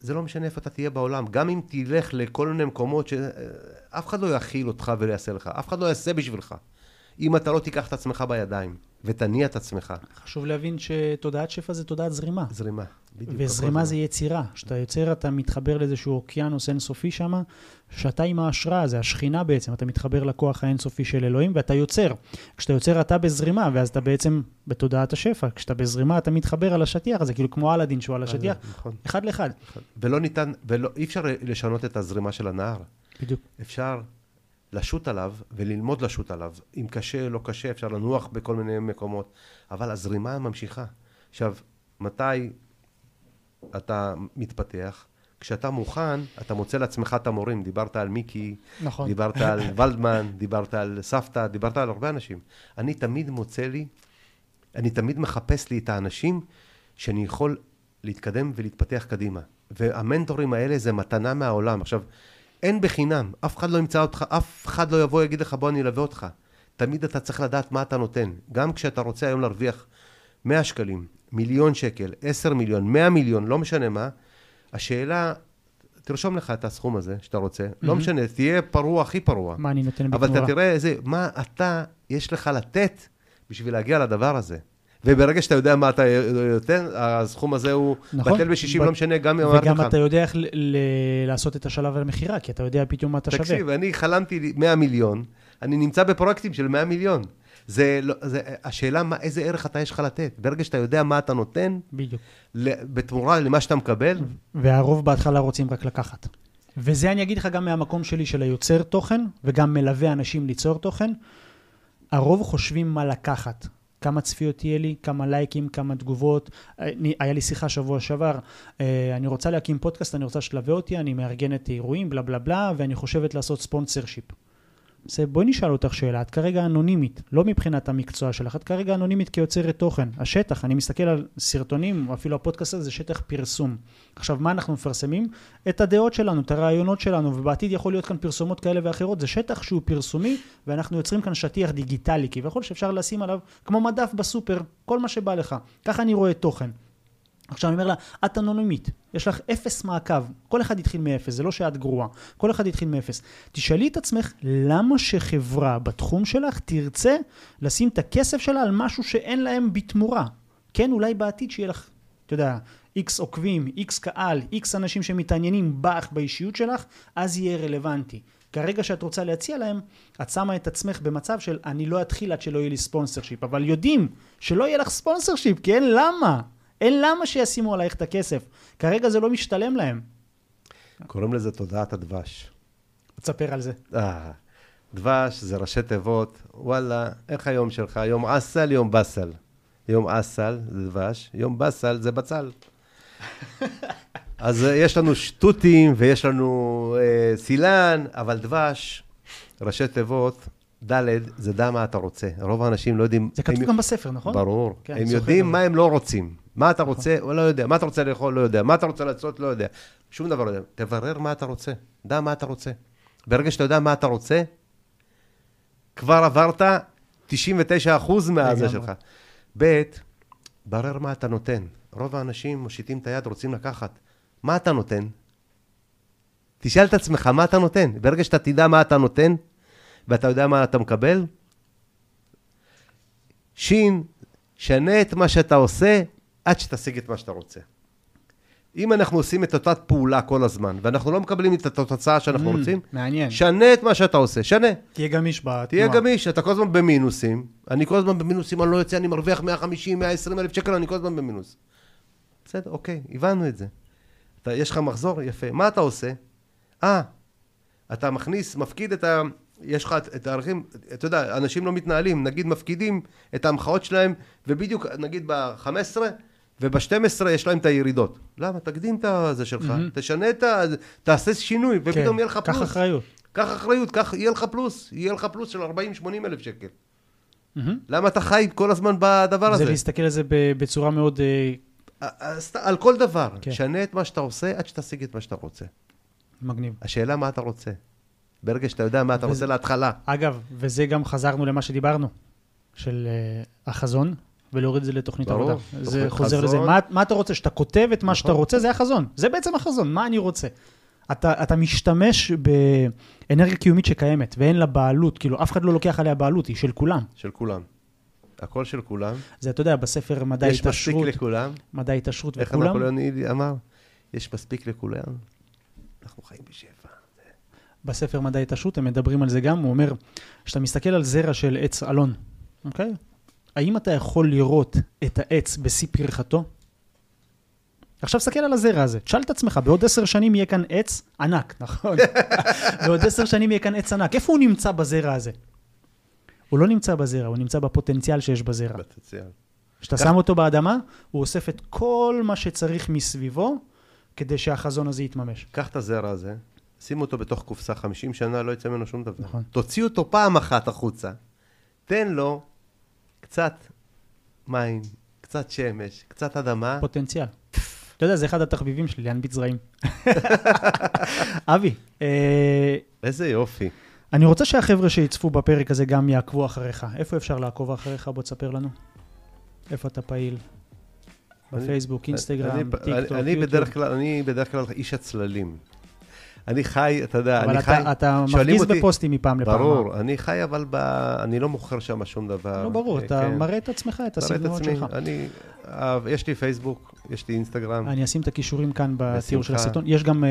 זה לא משנה איפה אתה תהיה בעולם. גם אם תלך לכל מיני מקומות שאף אחד לא יכיל אותך ויעשה לך, אף אחד לא יעשה בשבילך. אם אתה לא תיקח את עצמך בידיים ותניע את עצמך. חשוב להבין שתודעת שפע זה תודעת זרימה. זרימה. בדיוק. וזרימה זה יצירה. כשאתה יוצר, אתה מתחבר לאיזשהו אוקיינוס אינסופי שם, שאתה עם ההשראה, זה השכינה בעצם, אתה מתחבר לכוח האינסופי של אלוהים ואתה יוצר. כשאתה יוצר אתה בזרימה, ואז אתה בעצם בתודעת השפע. כשאתה בזרימה אתה מתחבר על השטיח, זה כאילו כמו אלאדין שהוא על השטיח, נכון. אחד לאחד. ולא ניתן, ולא, אי אפשר לשנות את הזרימה של הנהר. בדיוק. אפשר לשוט עליו וללמוד לשוט עליו. אם קשה, לא קשה, אפשר לנוח בכל מיני מקומות, אבל הזרימה ממשיכה. עכשיו, מתי אתה מתפתח? כשאתה מוכן, אתה מוצא לעצמך את המורים. דיברת על מיקי, נכון. דיברת על ולדמן, דיברת על סבתא, דיברת על הרבה אנשים. אני תמיד מוצא לי, אני תמיד מחפש לי את האנשים שאני יכול להתקדם ולהתפתח קדימה. והמנטורים האלה זה מתנה מהעולם. עכשיו, אין בחינם, אף אחד לא ימצא אותך, אף אחד לא יבוא ויגיד לך בוא אני אלווה אותך. תמיד אתה צריך לדעת מה אתה נותן. גם כשאתה רוצה היום להרוויח 100 שקלים, מיליון שקל, 10 מיליון, 100 מיליון, לא משנה מה, השאלה, תרשום לך את הסכום הזה שאתה רוצה, לא מהמם. משנה, תהיה פרוע הכי פרוע. מה אני נותן אבל בתמורה? אתה תראה איזה, מה אתה, יש לך לתת בשביל להגיע לדבר הזה. וברגע שאתה יודע מה אתה נותן, הסכום הזה הוא נכון. בטל בשישים, ב- לא משנה, גם אם אמרתי וגם לך. אתה יודע איך ל- ל- לעשות את השלב על המכירה, כי אתה יודע פתאום מה אתה שווה. תקשיב, אני חלמתי לי 100 מיליון, אני נמצא בפרויקטים של 100 מיליון. זה, לא, זה, השאלה מה, איזה ערך אתה יש לך לתת. ברגע שאתה יודע מה אתה נותן, בדיוק. בתמורה למה שאתה מקבל, והרוב בהתחלה רוצים רק לקחת. וזה אני אגיד לך גם מהמקום שלי של היוצר תוכן, וגם מלווה אנשים ליצור תוכן. הרוב חושבים מה לקחת. כמה צפיות יהיה לי, כמה לייקים, כמה תגובות. אני, היה לי שיחה שבוע שעבר, אה, אני רוצה להקים פודקאסט, אני רוצה שתלווה אותי, אני מארגנת אירועים, בלה בלה בלה, ואני חושבת לעשות ספונסר שיפ. זה, בואי נשאל אותך שאלה, את כרגע אנונימית, לא מבחינת המקצוע שלך, את כרגע אנונימית כיוצרת תוכן. השטח, אני מסתכל על סרטונים, או אפילו הפודקאסט הזה, זה שטח פרסום. עכשיו, מה אנחנו מפרסמים? את הדעות שלנו, את הרעיונות שלנו, ובעתיד יכול להיות כאן פרסומות כאלה ואחרות. זה שטח שהוא פרסומי, ואנחנו יוצרים כאן שטיח דיגיטלי, כביכול שאפשר לשים עליו, כמו מדף בסופר, כל מה שבא לך. ככה אני רואה תוכן. עכשיו אני אומר לה, את אנונימית, יש לך אפס מעקב, כל אחד התחיל מאפס, זה לא שאת גרועה, כל אחד התחיל מאפס. תשאלי את עצמך, למה שחברה בתחום שלך תרצה לשים את הכסף שלה על משהו שאין להם בתמורה? כן, אולי בעתיד שיהיה לך, אתה יודע, איקס עוקבים, איקס קהל, איקס אנשים שמתעניינים בך, באישיות שלך, אז יהיה רלוונטי. כרגע שאת רוצה להציע להם, את שמה את עצמך במצב של אני לא אתחיל עד שלא יהיה לי ספונסר שיפ, אבל יודעים שלא יהיה לך ספונסר שיפ, אין למה. אין למה שישימו עלייך את הכסף. כרגע זה לא משתלם להם. קוראים לזה תודעת הדבש. תספר על זה. אה, דבש זה ראשי תיבות, וואלה, איך היום שלך? יום אסל, יום באסל. יום אסל זה דבש, יום באסל זה בצל. אז אה, יש לנו שטותים ויש לנו אה, סילן, אבל דבש, ראשי תיבות, ד' זה דע מה אתה רוצה. רוב האנשים לא יודעים... זה כתוב הם- גם בספר, נכון? ברור. כן, הם יודעים. מה הם לא רוצים. מה אתה רוצה, לא יודע. מה אתה רוצה לאכול, לא יודע. מה אתה רוצה לעשות, לא יודע. שום דבר לא יודע. תברר מה אתה רוצה. דע מה אתה רוצה. ברגע שאתה יודע מה אתה רוצה, כבר עברת 99% מהזה. שלך. ב', ברר מה אתה נותן. רוב האנשים מושיטים את היד, רוצים לקחת. מה אתה נותן? תשאל את עצמך, מה אתה נותן? ברגע שאתה תדע מה אתה נותן, ואתה יודע מה אתה מקבל, שין, שנה את מה שאתה עושה עד שתשיג את מה שאתה רוצה. אם אנחנו עושים את אותה פעולה כל הזמן, ואנחנו לא מקבלים את התוצאה שאנחנו Mm, רוצים, מעניין. שנה את מה שאתה עושה, שנה. תהיה גמיש בתנועה. תהיה גמיש, אתה כל הזמן במינוסים. אני כל הזמן במינוסים, אני לא יוצא, אני מרוויח 150, 120 אלף שקל, אני כל הזמן במינוס. בסדר, אוקיי, הבנו את זה. אתה, יש לך מחזור, יפה. מה אתה עושה? אה, אתה מכניס, מפקיד את ה... יש לך את- הערכים, אתה יודע, אנשים לא מתנהלים, נגיד מפקידים את ההמחאות שלהם, ובדיוק, נגיד ב-15, וב-12 יש להם את הירידות. למה? תקדים את הזה שלך, מהמם. תשנה את ה... תעשה שינוי, ופתאום כן, יהיה לך קח פלוס. אחריות. קח אחריות, קח, יהיה לך פלוס. יהיה לך פלוס של 40-80 אלף שקל. מהמם. למה אתה חי כל הזמן בדבר זה הזה? להסתכל על זה בצורה מאוד... אה, על כל דבר. כן. שנה את מה שאתה עושה עד שתשיג את מה שאתה רוצה. מגניב. השאלה מה אתה רוצה. ברגע שאתה יודע מה אתה וזה- רוצה להתחלה. אגב, וזה גם חזרנו למה שדיברנו, של אה, החזון, ולהוריד את זה לתוכנית ברור, עבודה. זה חוזר חזון. לזה. מה, מה אתה רוצה? שאתה כותב את מה שאתה נכון. רוצה, זה החזון. זה בעצם החזון, מה אני רוצה. אתה, אתה משתמש באנרגיה קיומית שקיימת, ואין לה בעלות, כאילו, אף אחד לא לוקח עליה בעלות, היא של כולם. של כולם. הכל של כולם. זה, אתה יודע, בספר מדע יש מספיק התעשרות, לכולם. מדע התעשרות איך וכולם, נפוליאון הילי אמר? יש מספיק לכולם. אנחנו חיים בשפע. בספר מדע התעשרות, הם מדברים על זה גם, הוא אומר, כשאתה מסתכל על זרע של עץ אלון, אוקיי? האם אתה יכול לראות את העץ בשיא פרחתו? עכשיו תסתכל על הזרע הזה, תשאל את עצמך, בעוד עשר שנים יהיה כאן עץ ענק, נכון? בעוד עשר שנים יהיה כאן עץ ענק, איפה הוא נמצא בזרע הזה? הוא לא נמצא בזרע, הוא נמצא בפוטנציאל שיש בזרע. בפוטנציאל. כשאתה שם אותו באדמה, הוא אוסף את כל מה שצריך מסביבו, כדי שהחזון הזה יתממש. קח את הזרע הזה, שים אותו בתוך קופסה, 50 שנה לא יצא ממנו שום דבר. נכון. תוציא אותו פעם אחת החוצה, תן לו קצת מים, קצת שמש, קצת אדמה. פוטנציאל. אתה יודע, זה אחד התחביבים שלי, להנביט זרעים. אבי, אה, איזה יופי. אני רוצה שהחבר'ה שיצפו בפרק הזה גם יעקבו אחריך. איפה אפשר לעקוב אחריך? בוא תספר לנו. איפה אתה פעיל? בפייסבוק, אינסטגרם, טיקטוק, יוטיוב. אני בדרך כלל איש הצללים. אני חי, אתה יודע, אבל אני חי... אתה, אתה מפגיז אותי- בפוסטים מפעם לפעם. ברור, אני חי אבל ב... אני לא מוכר שם שום דבר. לא ברור, אה, אתה כן. מראה את עצמך, את הסגנונות. שלך. אני, אה, יש לי פייסבוק, יש לי אינסטגרם. אני אשים את הכישורים כאן בתיאור של. הסרטון. יש גם אה,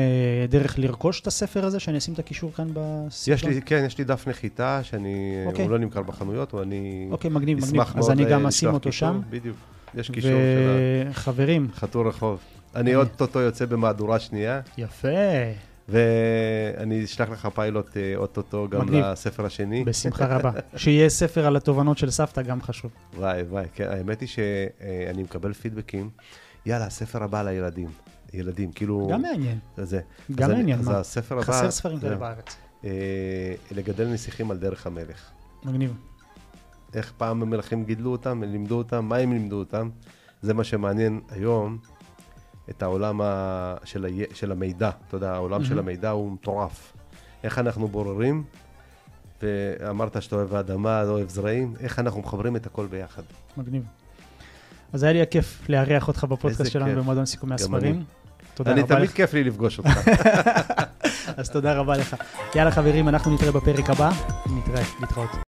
דרך לרכוש את הספר הזה, שאני אשים את הקישור כאן בסרטון? יש לי, כן, יש לי דף נחיתה, שאני, אוקיי. הוא לא נמכר בחנויות, אבל אני אוקיי, מגניב, מגניב. אז אני אה, גם לשלוח אשים אותו קישור, שם. בדיוק, יש קישור של וחברים, החתור רחוב. אני אני- אוטוטו יוצא במהדורה שנייה, יפה, ואני אשלח לך פיילוט אה, אוטוטו גם מגניב. לספר השני. בשמחה רבה. שיהיה ספר על התובנות של סבתא, גם חשוב. וואי, וואי, כן, האמת היא שאני מקבל פידבקים, יאללה, הספר הבא לילדים. ילדים, כאילו... גם מעניין, זה. גם אז אני- מעניין, אז מה? הספר הבא... חסר ספרים כאלה בארץ. אה, לגדל נסיכים על דרך המלך. מגניב. איך פעם המלכים גידלו אותם, לימדו אותם, מה הם לימדו אותם. זה מה שמעניין היום, את העולם ה... של, ה... של המידע. אתה יודע, העולם של מהמם. המידע הוא מטורף. איך אנחנו בוררים, ואמרת שאתה אוהב האדמה, לא אוהב זרעים, איך אנחנו מחברים את הכל ביחד. מגניב. אז היה לי הכיף לארח אותך בפודקאסט שלנו. במועדון סיכומי הספרים. אני. תודה אני רבה תמיד לך. כיף לי לפגוש אותך. אז תודה רבה לך. יאללה חברים, אנחנו נתראה בפרק הבא. נתראה, להתראות.